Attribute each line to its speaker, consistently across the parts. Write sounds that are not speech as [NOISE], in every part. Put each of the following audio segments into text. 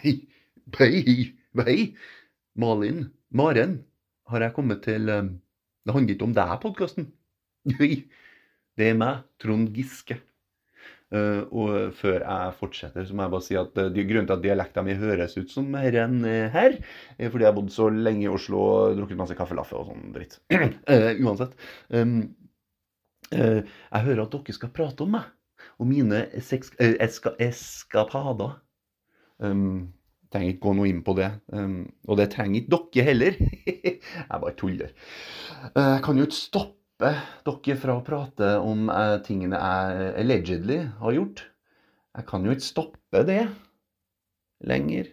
Speaker 1: Nei, hei, hei. Malin, Maren, har jeg kommet til um, Det handler ikke om deg, podkasten. Nei, det er meg, Trond Giske. Uh, og før jeg fortsetter, så må jeg bare si at uh, grunnen til at dialekten min høres ut som mer enn uh, her, er fordi jeg har bodd så lenge i Oslo og drukket masse kaffelaffe og sånn dritt. [CLEARS THROAT] uansett. Jeg hører at dere skal prate om meg og mine eska eskapader. Um, trenger ikke gå noe inn på det. Um, og det trenger ikke dere heller. [LAUGHS] jeg bare tuller. Jeg kan jo ikke stoppe dere fra å prate om uh, tingene jeg allegedly har gjort. Jeg kan jo ikke stoppe det lenger.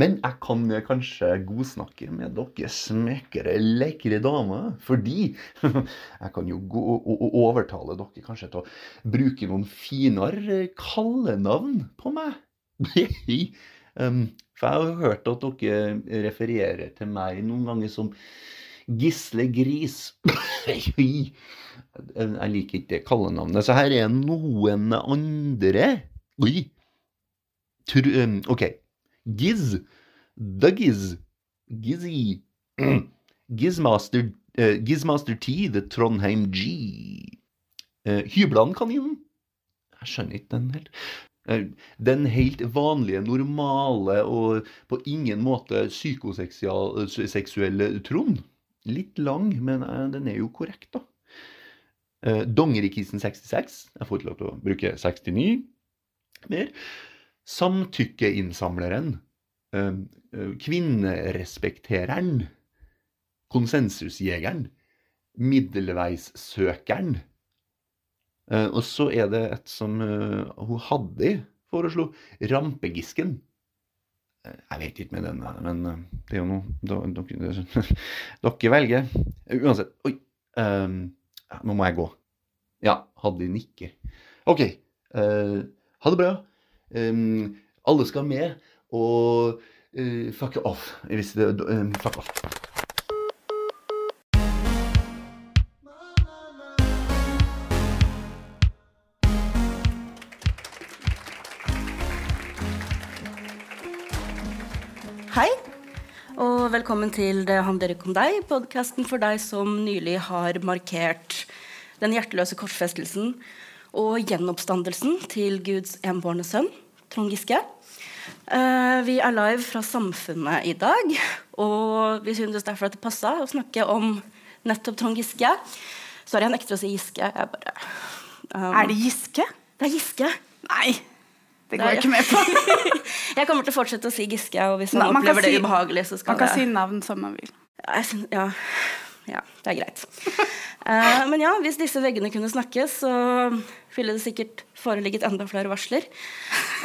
Speaker 1: Men jeg kan kanskje godsnakke med dere smekre, lekre damer. Fordi [LAUGHS] jeg kan jo gå og overtale dere kanskje til å bruke noen finere kallenavn på meg. [LAUGHS] for jeg har hørt at dere refererer til meg noen ganger som Gisle Gris. [LAUGHS] jeg liker ikke det kallenavnet. Så her er noen andre OK. Giz. The Giz. Gizzy. [CLEARS THROAT] Gizmaster, uh, Gizmaster T, The Trondheim G. Uh, Hyblandkaninen. Jeg skjønner ikke den helt. Uh, den helt vanlige, normale og på ingen måte psykoseksuelle Trond. Litt lang, men den er jo korrekt, da. Dongerikisen 66. Jeg får ikke lov til å bruke 69 mer. Samtykkeinnsamleren. Uh, kvinnerespektereren. Konsensusjegeren. Middelveissøkeren. Uh, og så er det et som hun hadde foreslo. Rampegisken. Jeg vet ikke med den, men det er jo noe Dere, [LAUGHS] dere velger. Uansett. Oi. Um, nå må jeg gå. Ja, Hadde nikker. OK. Uh, ha det bra. Um, alle skal med. Og uh, fuck off. Hvis det um, Fuck off.
Speaker 2: Hei, og velkommen til Det handler ikke om deg, podkasten for deg som nylig har markert den hjerteløse korsfestelsen og gjenoppstandelsen til Guds enbårne sønn, Trond Giske. Uh, vi er live fra Samfunnet i dag, og vi syntes derfor at det passa å snakke om nettopp Trond Giske. Sorry, jeg nekter å si Giske. Jeg bare,
Speaker 3: um, er det Giske?
Speaker 2: Det er Giske.
Speaker 3: Nei. Det går jeg ikke med på. [LAUGHS]
Speaker 2: jeg kommer til å fortsette å si Giske, og hvis man, man opplever det si, ubehagelig, så skal
Speaker 3: Man kan det... si navn som man vil.
Speaker 2: Ja, ja det er greit. uh, men ja, hvis disse veggene kunne snakke, så ville det sikkert foreligget enda flere varsler.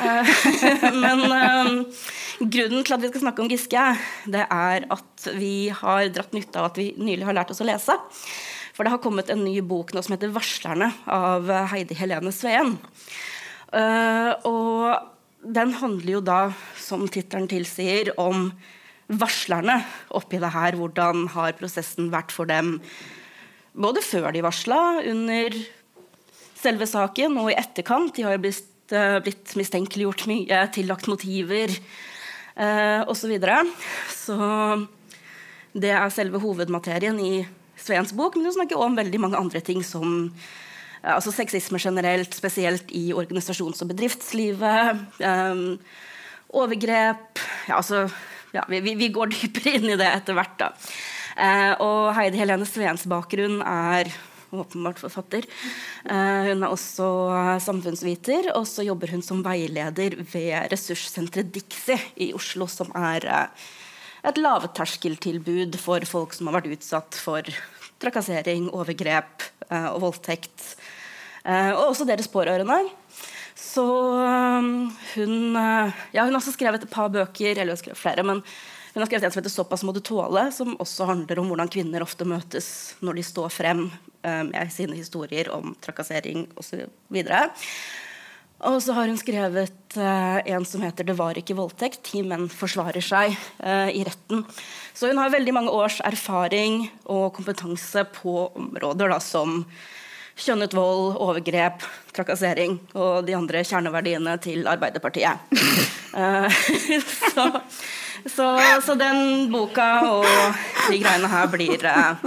Speaker 2: Uh, [LAUGHS] men uh, grunnen til at vi skal snakke om Giske, det er at vi har dratt nytte av at vi nylig har lært oss å lese. For det har kommet en ny bok nå som heter 'Varslerne' av Heidi Helene Sveen. Uh, og den handler jo da, som tittelen tilsier, om varslerne oppi det her. Hvordan har prosessen vært for dem både før de varsla, under selve saken og i etterkant. De har blitt, uh, blitt mistenkeliggjort mye, tillagt motiver eh, osv. Så, videre. så det er selve hovedmaterien i Sveens bok, men hun snakker også om veldig mange andre ting som altså sexisme generelt, spesielt i organisasjons- og bedriftslivet. Um, overgrep ja, altså, ja, vi, vi, går dypere inn i det etter hvert. da. Eh, og Heidi Helene Sveens bakgrunn er åpenbart forfatter. Eh, hun er også samfunnsviter, og så jobber hun som veileder ved ressurssenteret Dixie i Oslo, som er eh, et lavterskeltilbud for folk som har vært utsatt for trakassering, overgrep og voldtekt. Eh, og også deres pårørende. Så um, hun eh, Ja, hun har også skrevet et par bøker, eller hun flere, men hun har skrevet en som heter 'Såpass må du tåle', som også handler om hvordan kvinner ofte møtes når de står frem eh, med sine historier om trakassering osv. Og så har hun skrevet uh, en som heter 'Det var ikke voldtekt'. Ti menn forsvarer seg uh, i retten. Så hun har veldig mange års erfaring og kompetanse på områder da, som kjønnet vold, overgrep, trakassering og de andre kjerneverdiene til Arbeiderpartiet. uh, [LAUGHS] [LAUGHS] så, så, så, den boka og de greiene her blir uh,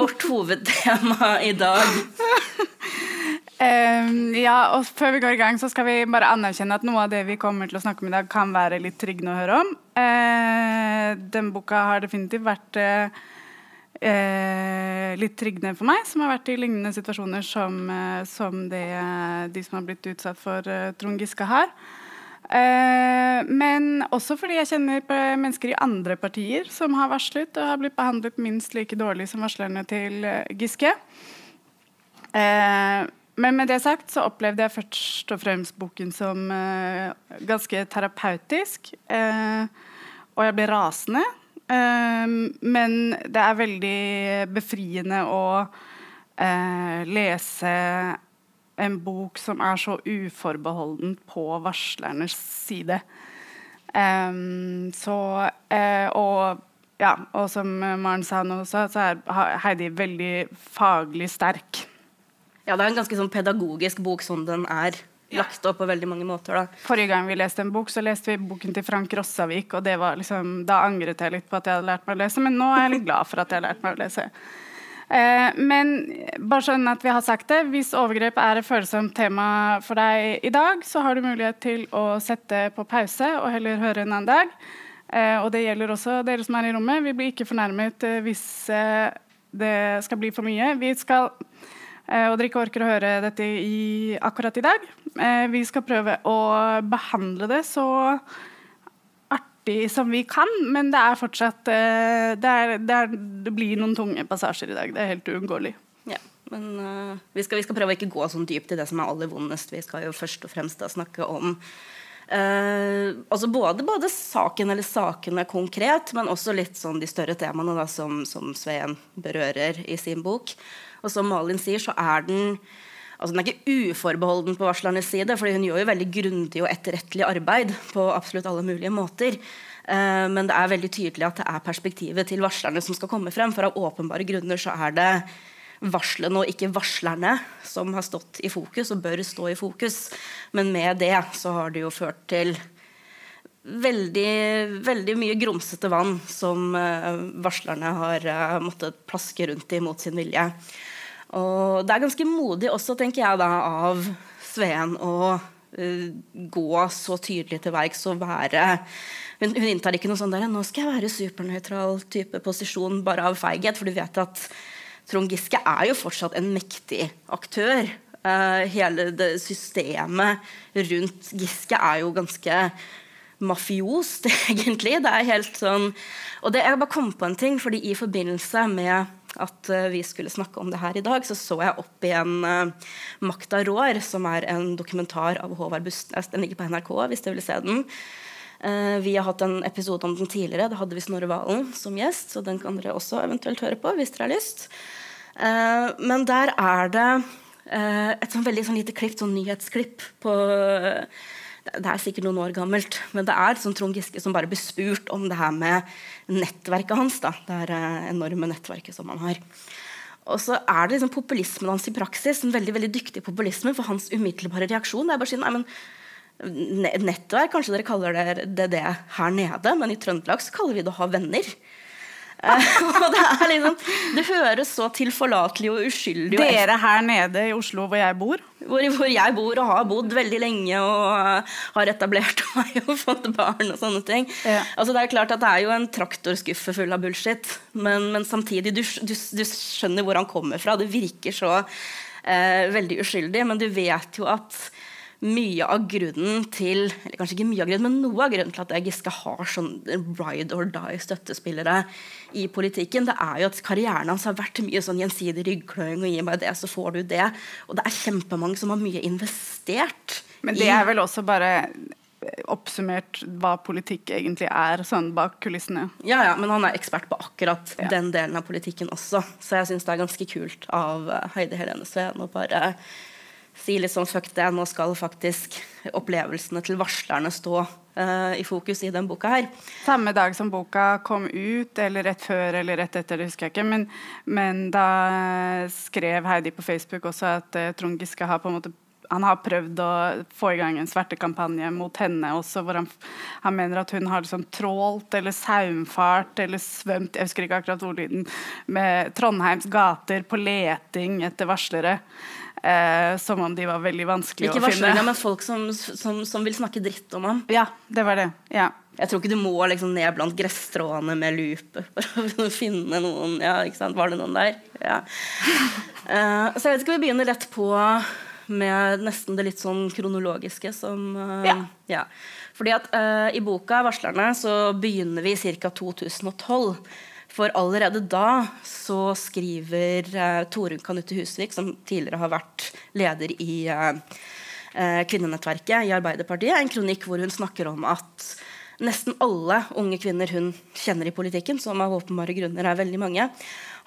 Speaker 2: vårt hovedtema i dag.
Speaker 3: Um, ja, og Før vi går i gang, så skal vi bare anerkjenne at noe av det vi kommer til å snakke om i dag, kan være litt tryggende å høre om. Uh, den boka har definitivt vært uh, uh, litt tryggende for meg, som har vært i lignende situasjoner som, som det, de som har blitt utsatt for Trond Giske, har. men også fordi jeg kjenner mennesker i andre partier som har varslet og har blitt behandlet minst like dårlig som varslerne til Giske. Eh, men med det sagt så opplevde jeg først og fremst boken som eh, ganske terapeutisk. Og jeg ble rasende. Uh, men det er veldig befriende å lese en bok som er så uforbeholden på varslernes side. Um, så Og ja, og som Maren sa nå også, så er Heidi veldig faglig sterk.
Speaker 2: Ja, det er en ganske sånn pedagogisk bok som den er lagt opp på veldig mange måter. Da.
Speaker 3: Forrige gang vi leste en bok, så leste vi boken til Frank Rossavik, og liksom, da angret jeg litt på at jeg hadde lært meg å lese, men nå er jeg litt glad for at jeg har lært meg å lese. Eh, men bare sånn at vi har sagt det, hvis overgrep er et følsomt tema for deg i dag, så har du mulighet til å sette på pause og heller høre en annen dag. Eh, og det gjelder også dere som er i rommet. Vi blir ikke fornærmet eh, hvis det skal bli for mye. Vi skal og dere ikke orker å høre dette i, akkurat i dag. Eh, vi skal prøve å behandle det så artig som vi kan, men det er fortsatt eh, det, er, det, er, det blir noen tunge passasjer i dag. Det er helt uunngåelig.
Speaker 2: Ja, men uh, vi, skal, vi, skal, prøve å ikke gå sånn dypt i det som er aller vondest. Vi skal jo først og fremst da snakke om Uh, altså både, både, saken eller sakene konkret, men også litt sånn de større temaene da, som, som Sveen berører i sin bok. Og som Malin sier, så er den altså Den er ikke uforbeholden på varslernes side, for hun gjør jo veldig grundig og etterrettelig arbeid på absolutt alle mulige måter. Uh, men det er veldig tydelig at det er perspektivet til varslerne som skal komme frem. For av åpenbare grunner så er det varslene og ikke varslerne som har stått i fokus og bør stå i fokus. Men med det så har det jo ført til veldig, veldig mye grumsete vann som uh, varslerne har uh, måttet plaske rundt i mot sin vilje. Og det er ganske modig også, tenker jeg, da, av Sveen å uh, gå så tydelig til verks og være hun, hun, inntar ikke noe sånn der, nå skal jeg være supernøytral type posisjon bare av feighet, for du vet at Trond Giske er jo fortsatt en mektig aktør. Uh, hele det systemet rundt Giske er jo ganske mafiost, [LAUGHS] egentlig. Det er helt sånn Og det, jeg bare kom på en ting, fordi i forbindelse med at uh, vi skulle snakke om det her i dag, så så jeg opp i en uh, 'Makta rår', som er en dokumentar av Håvard Bustnes. Den ligger på NRK hvis dere vil se den. Uh, vi har hatt en episode om den tidligere. Da hadde vi Snorre Valen som gjest, så den kan dere også eventuelt høre på hvis dere har lyst. Uh, men der er det uh, et sånn veldig sånn lite klipp, sånn nyhetsklipp på det er sikkert noen år gammelt, men det er sånn Trond Giske som bare blir spurt om det her med nettverket hans. da, Det er uh, enorme nettverket som han har. Og så er det liksom populismen hans i praksis, en veldig veldig dyktig populisme, for hans umiddelbare reaksjon det er bare å si nei, men Nettverk, kanskje dere kaller det, det det her nede, men i Trøndelag så kaller vi det å ha venner. [LAUGHS] og det er liksom Det høres så tilforlatelig og uskyldig
Speaker 3: Dere her nede i Oslo hvor jeg bor?
Speaker 2: Hvor, hvor, jeg bor og har bodd veldig lenge og har etablert [LAUGHS] meg og fått barn og sånne ting. Ja. Altså Det er klart at det er jo en traktorskuffe full av bullshit, men, men samtidig, du, du, du, skjønner hvor han kommer fra. Det virker så eh, veldig uskyldig, men du vet jo at mye av grunnen til eller kanskje ikke mye av grunnen, men noe av grunnen til at Giske har sånn ride or die-støttespillere i politikken, det er jo at karrieren hans har vært mye sånn gjensidig ryggkløing og gi meg det, så får du det. Og det er kjempemange som har mye investert.
Speaker 3: Men det er vel også bare oppsummert hva politikk egentlig er, sånn bak kulissene.
Speaker 2: Ja, ja, men han er ekspert på akkurat ja. den delen av politikken også. Så jeg syns det er ganske kult av Heidi Helene Sveen å bare si litt sånn fuck det, nå skal faktisk opplevelsene til varslerne stå uh, i fokus i den boka her.
Speaker 3: Samme dag som boka kom ut, eller rett før eller rett etter, det husker jeg ikke. Men, men da skrev Heidi på Facebook også at uh, Trond Giske har på en måte han har prøvd å få i gang en svertekampanje mot henne også, hvor han, han mener at hun har liksom trålt eller saumfart eller svømt jeg husker ikke akkurat ordlyden, med Trondheims gater på leting etter varslere. Eh, som om de var veldig vanskelige å finne.
Speaker 2: Ikke men folk som, som, som, vil snakke dritt om ham. [LAUGHS]
Speaker 3: Ja, det var det. Ja.
Speaker 2: Jeg tror ikke du må liksom ned blant gresstråene med lupe for å [LAUGHS] finne noen. Ja, ikke sant? Var det noen der? Ja. Eh, så jeg vet ikke, vi begynner rett på med nesten det litt sånn kronologiske som uh, ja. ja. Fordi at uh, i boka 'Varslerne' så begynner vi ca. 2012. For allerede da så skriver uh, Torunn Kanutte Husvik, som tidligere har vært leder i uh, kvinnenettverket i Arbeiderpartiet, en kronikk hvor hun snakker om at nesten alle unge kvinner hun kjenner i politikken, som av åpenbare grunner er veldig mange,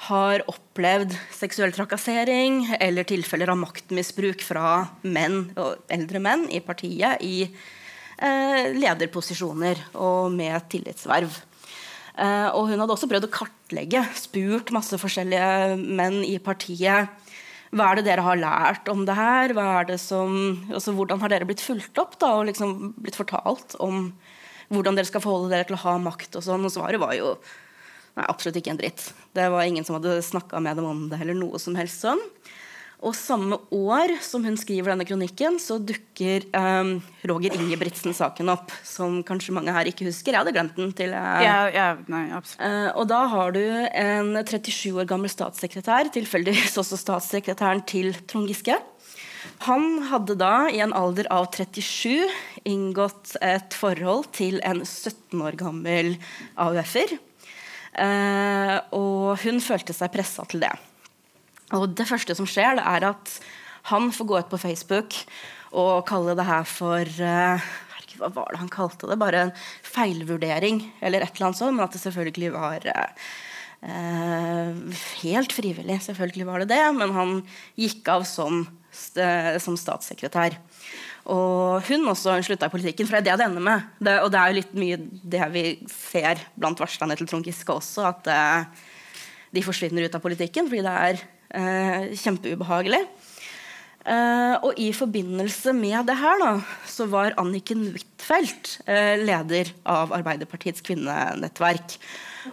Speaker 2: har opplevd seksuell trakassering eller tilfeller av maktmisbruk fra menn eldre menn i partiet i eh, lederposisjoner og med tillitsverv. Uh, og hun hadde også prøvd å kartlegge, spurt masse forskjellige menn i partiet. Hva er det dere har lært om det her? Det som, altså, hvordan har dere blitt fulgt opp da, og liksom blitt fortalt om hvordan dere skal forholde dere til å ha makt? Og sånn, og svaret var jo nei, absolutt ikke en dritt. Det var ingen som hadde snakka med dem om det eller noe som helst sånn. Og samme år som hun skriver denne kronikken, så dukker um, Roger Ingebrigtsen-saken opp. Som kanskje mange her ikke husker. Jeg hadde glemt den. til... Uh,
Speaker 3: ja, ja, nei,
Speaker 2: uh, og da har du en 37 år gammel statssekretær, tilfeldigvis også statssekretæren til Trond Giske. Han hadde da, i en alder av 37, inngått et forhold til en 17 år gammel AUF-er. Uh, og hun følte seg pressa til det. Og det første som skjer, det er at han får gå ut på Facebook og kalle det her for uh, Hva var det han kalte det? Bare en feilvurdering eller et eller annet sånt. Men at det selvfølgelig var uh, helt frivillig. Selvfølgelig var det det. Men han gikk av som, som statssekretær. Og hun også slutta i politikken, for det er det det ender med. Det, og det er jo litt mye det vi ser blant varslerne til Trond Giske også, at uh, de forsvinner ut av politikken fordi det er Eh, kjempeubehagelig. Uh, og i forbindelse med det her da, så var Anniken Huitfeldt uh, leder av Arbeiderpartiets kvinnenettverk.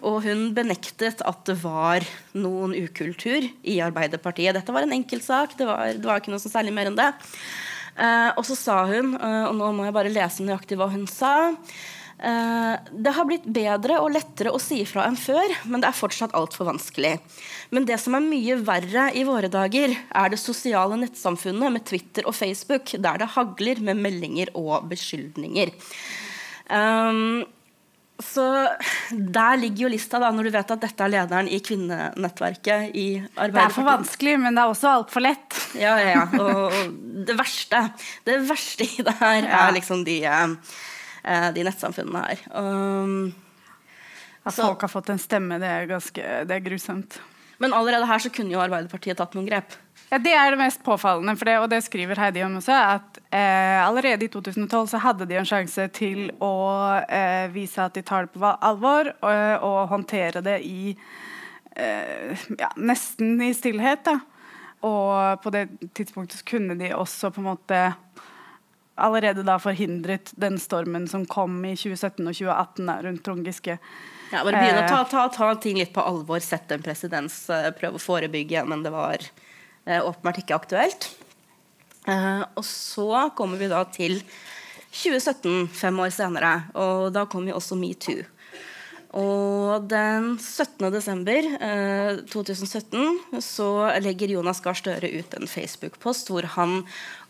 Speaker 2: Og hun benektet at det var noen ukultur i Arbeiderpartiet. Dette var en enkeltsak. Det det var ikke noe så særlig mer enn det. Og så sa hun, og nå må jeg bare lese nøyaktig hva hun sa Eh, det har blitt bedre og lettere å si ifra enn før, men det er fortsatt altfor vanskelig. Men det som er mye verre i våre dager, er det sosiale nettsamfunnet med Twitter og Facebook, der det hagler med meldinger og beskyldninger. Um, så der ligger jo lista, da, når du vet at dette er lederen i kvinnenettverket i Arbeiderpartiet.
Speaker 3: Det er for vanskelig, men det er også altfor lett.
Speaker 2: Ja, ja, ja. Og, og det verste Det verste i det her [LAUGHS] er liksom de Eh, de nettsamfunnene her. Um,
Speaker 3: At folk har fått en stemme, det er, ganske, det er grusomt.
Speaker 2: Men allerede her så kunne jo Arbeiderpartiet tatt noen grep.
Speaker 3: Ja, Det er det mest påfallende, det, og det skriver Heidi om også. at eh, Allerede i 2012 så hadde de en sjanse til å eh, vise at de tar det på alvor, og, og håndtere det i eh, ja, nesten i stillhet. da. Og på det tidspunktet så kunne de også på en måte allerede da forhindret den stormen som kom i 2017 og 2018 da, rundt Trond Giske.
Speaker 2: Ja, bare begynne å ta, ta, ta, ting litt på alvor, sette en presedens, eh, prøve å forebygge, men det var eh, åpenbart ikke aktuelt. Eh, og så kommer vi da til 2017, fem år senere, og da kommer jo også metoo. Og den 17. desember eh, 2017 så legger Jonas Gahr Støre ut en Facebook-post hvor han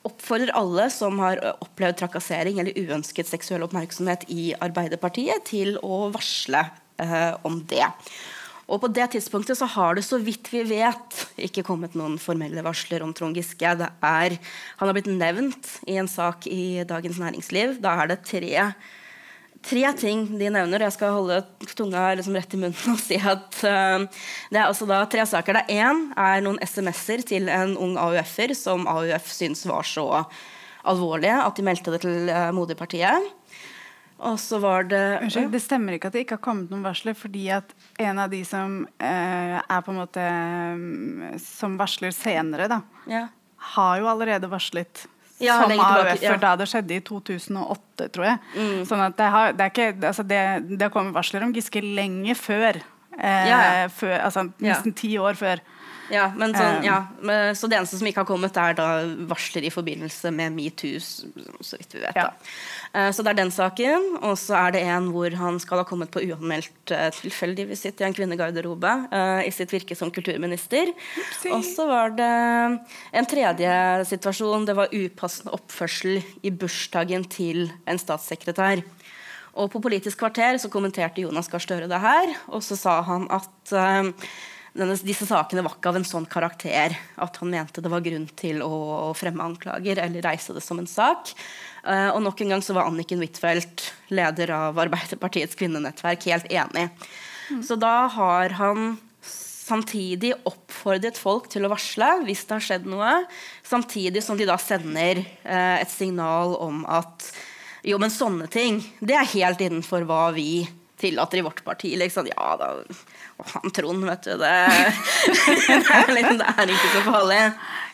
Speaker 2: oppfordrer alle som har opplevd trakassering eller uønsket seksuell oppmerksomhet i Arbeiderpartiet, til å varsle eh, om det. Og på det tidspunktet så har det så vidt vi vet ikke kommet noen formelle varsler om Trond Giske. Er, han har blitt nevnt i en sak i Dagens Næringsliv. Da er det tre tre ting de nevner. Jeg skal holde tunga liksom rett i munnen og si at uh, det er altså da tre saker. Det én er noen SMS-er til en ung AUF-er som AUF syns var så alvorlige at de meldte det til uh, moderpartiet. Og så var det
Speaker 3: Unnskyld, det stemmer ikke at det ikke har kommet noen varsler, fordi at en av de som uh, er på en måte um, Som varsler senere, da,
Speaker 2: ja.
Speaker 3: har jo allerede varslet.
Speaker 2: Ja,
Speaker 3: som AUF,
Speaker 2: ja.
Speaker 3: da det skjedde i 2008, tror jeg. Sånn at det har, det er ikke, altså det, det har kommet varsler om Giske lenge før. Eh, før altså nesten ti år før.
Speaker 2: Ja, men sånn, ja, så det eneste som ikke har kommet, er da varsler i forbindelse med metoo, så vidt vi vet.
Speaker 3: Ja.
Speaker 2: da. Eh, Så det er den saken. Og så er det en hvor han skal ha kommet på uanmeldt eh, tilfeldig visitt i en kvinnegarderobe eh, i sitt virke som kulturminister. Og så var det en tredje situasjon. Det var upassende oppførsel i bursdagen til en statssekretær. Og på Politisk kvarter så kommenterte Jonas Gahr Støre det her, og så sa han at denne, disse sakene var ikke av en sånn karakter at han mente det var grunn til å, å fremme anklager eller reise det som en sak. Eh, og nok en gang så var Anniken Huitfeldt, leder av Arbeiderpartiets kvinnenettverk, helt enig. Så da har han samtidig oppfordret folk til å varsle hvis det har skjedd noe, samtidig som de da sender eh, et signal om at jo, men sånne ting, det er helt innenfor hva vi tillater i vårt parti. Liksom. Ja da han Trond, vet du. Det, [LAUGHS] det, er det ikke så farlig.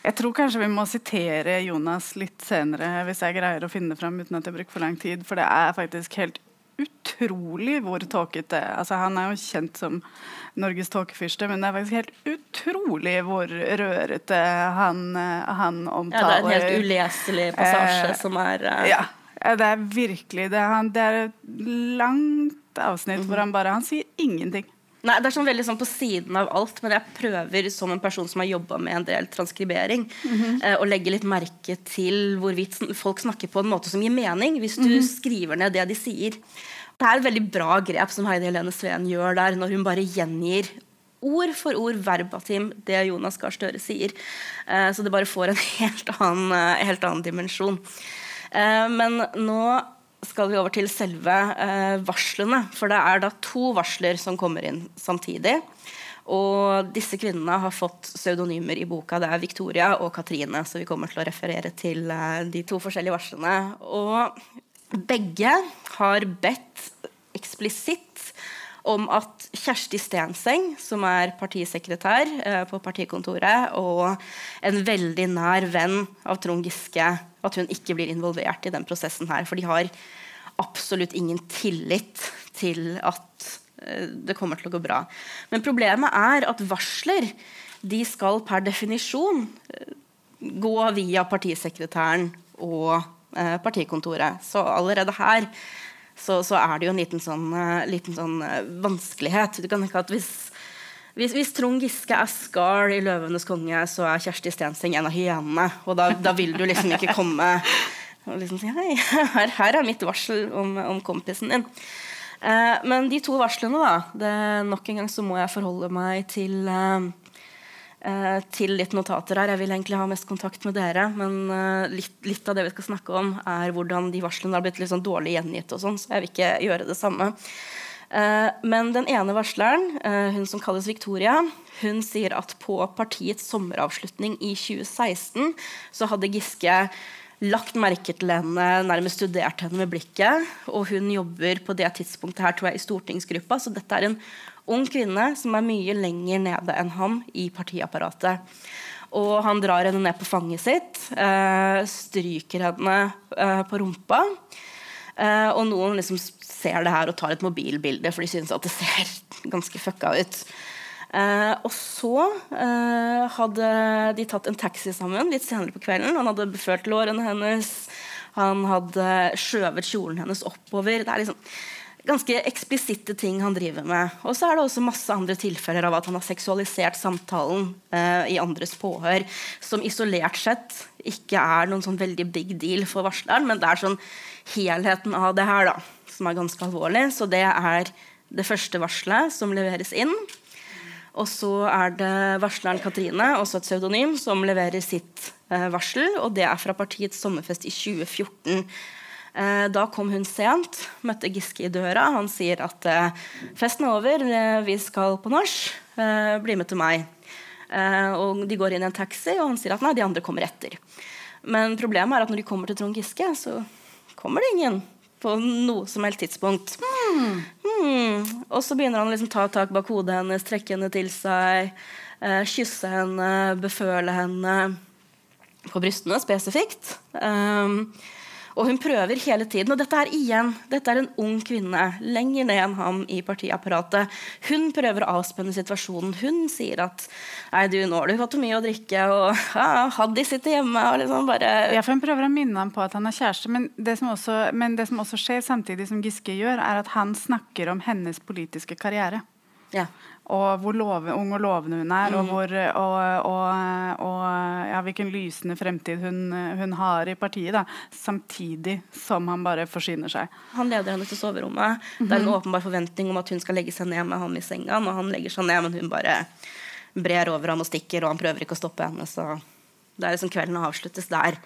Speaker 3: Jeg tror kanskje vi må sitere Jonas litt senere, hvis jeg greier å finne det fram uten at jeg bruker for lang tid, for det er faktisk helt utrolig hvor tåkete altså Han er jo kjent som Norges tåkefyrste, men det er faktisk helt utrolig hvor rørete han, han omtaler
Speaker 2: Ja, det er en helt uleselig passasje
Speaker 3: Eh,
Speaker 2: som er eh,
Speaker 3: Ja, det er virkelig det. er det er et langt avsnitt hvor han bare Han sier ingenting.
Speaker 2: Nei, Det er sånn veldig sånn på siden av alt, men jeg prøver som en person som har jobba med en del transkribering, eh, å legge litt merke til hvorvidt folk snakker på en måte som gir mening, hvis du skriver ned det de sier. Det er et veldig bra grep som Heidi Helene Sveen gjør der, når hun bare gjengir ord for ord, verbatim, det Jonas Gahr Støre sier. Eh, så det bare får en [LAUGHS] helt annen, eh, helt annen dimensjon. Eh, men nå skal vi over til selve eh, varslene. For det er da to varsler som kommer inn samtidig. Og disse kvinnene har fått pseudonymer i boka. Det er Victoria og Katrine. Så vi kommer til å referere til eh, de to forskjellige varslene. Og begge har bedt eksplisitt om at Kjersti Stenseng, som er partisekretær eh, på partikontoret, og en veldig nær venn av Trond Giske, at hun ikke blir involvert i den prosessen her. For de har absolutt ingen tillit til at eh, det kommer til å gå bra. Men problemet er at varsler de skal per definisjon eh, gå via partisekretæren og partikontoret. Så allerede her så, så er det jo en liten sånn, eh, liten sånn eh, vanskelighet. Du kan tenke at hvis, hvis, hvis Trond Giske er Scar i 'Løvenes konge', så er Kjersti Stenseng en av hyenene. Og da, da vil du liksom ikke komme og liksom si 'hei, her, her er mitt varsel om, om kompisen din'. Eh, men de to varslene, da det, Nok en gang så må jeg forholde meg til eh, til litt notater her. Jeg vil egentlig ha mest kontakt med dere. Men eh, litt, litt av det vi skal snakke om, er hvordan de varslene har blitt litt sånn dårlig gjengitt. og sånn, Så jeg vil ikke gjøre det samme. Eh, men den ene varsleren, eh, hun som kalles Victoria, hun sier at på partiets sommeravslutning i 2016 så hadde Giske lagt merke til henne, nærmest studert henne med blikket. Og hun jobber på det tidspunktet her, tror jeg, i stortingsgruppa. Så dette er en ung kvinne som er mye lenger nede enn ham i partiapparatet. Og han drar henne ned på fanget sitt, eh, stryker henne eh, på rumpa. Eh, og noen liksom ser det her og tar et mobilbilde, for de syns at det ser [LAUGHS] ganske fucka ut. Uh, og så uh, hadde de tatt en taxi sammen litt senere på kvelden. Han hadde befølt lårene hennes, han hadde skjøvet kjolen hennes oppover. Det er liksom ganske eksplisitte ting han driver med. Og så er det også masse andre tilfeller av at han har seksualisert samtalen eh, i andres påhør, som isolert sett ikke er noen sånn veldig big deal for varsleren, men det er sånn helheten av det her da, som er ganske alvorlig. Så det er det første varselet som leveres inn. Og så er det varsleren Katrine, også et pseudonym, som leverer sitt eh, varsel. Og det er fra partiets sommerfest i 2014. Eh, da kom hun sent, møtte Giske i døra. Han sier at eh, festen er over, eh, vi skal på nach. Eh, bli med til meg. Eh, og De går inn i en taxi, og han sier at nei, de andre kommer etter. Men problemet er at når de kommer til Trond Giske, så kommer det ingen. på noe som helst tidspunkt. Hmm. Og så begynner han å liksom ta tak bak hodet hennes, trekke henne til seg, eh, kysse henne, beføle henne på brystene spesifikt. Um, og hun prøver hele tiden. Og dette er igjen dette er en ung kvinne lenger ned enn ham i partiapparatet. Hun prøver å avspenne situasjonen. Hun sier at nei, du, nå har du fått mye å drikke, og ja, Haddy sitter hjemme og liksom bare
Speaker 3: Ja, for Hun prøver å minne ham på at han er kjæreste, men det, også, men det som også skjer samtidig som Giske gjør, er at han snakker om hennes politiske karriere.
Speaker 2: Ja
Speaker 3: og hvor love, ung og lovende hun er, mm. og, hvor, og, og, og ja, hvilken lysende fremtid hun, hun, har i partiet. Da, samtidig som han bare forsyner seg.
Speaker 2: Han leder henne til soverommet. Mm -hmm. Det er en mhm. åpenbar forventning om at hun skal legge seg ned med ham i senga. Og han legger seg ned, men hun bare brer over ham og stikker, og han prøver ikke å stoppe henne. Så det er liksom kvelden avsluttes der.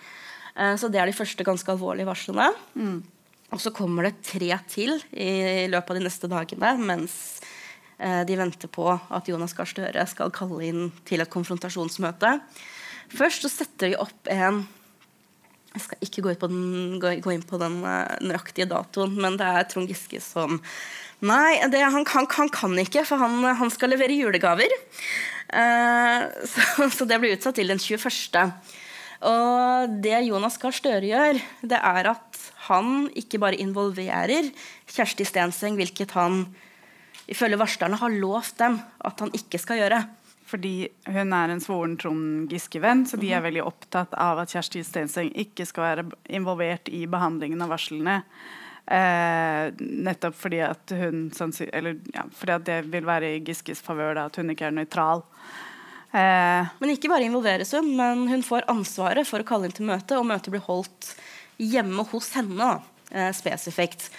Speaker 2: Uh, så det er de første ganske alvorlige varslene. Mm. Og så kommer det tre til i løpet av de neste dagene mens Eh, de venter på at Jonas Gahr Støre skal kalle inn til et konfrontasjonsmøte. Først så setter de opp en Jeg skal ikke gå inn på den, gå inn på den uh, nøyaktige datoen, men det er Trond Giske som Nei, det, han, han, han, kan ikke, for han, han skal levere julegaver. Eh, så, [LAUGHS] så, det blir utsatt til den 21. Og det Jonas Gahr Støre gjør, det er at han ikke bare involverer Kjersti Stenseng, hvilket han ifølge varslerne har lovt dem at han ikke skal gjøre.
Speaker 3: Fordi hun er en svoren Trond Giske-venn, så de er mhm. veldig opptatt av at Kjersti Stenseng ikke skal være involvert i behandlingen av varslene. Eh, nettopp fordi at hun eller, ja, fordi at det vil være i Giskes favør at hun ikke er nøytral.
Speaker 2: Eh, men ikke bare involveres hun, men hun får ansvaret for å kalle inn til møte, og møtet blir holdt hjemme hos henne eh, spesifikt.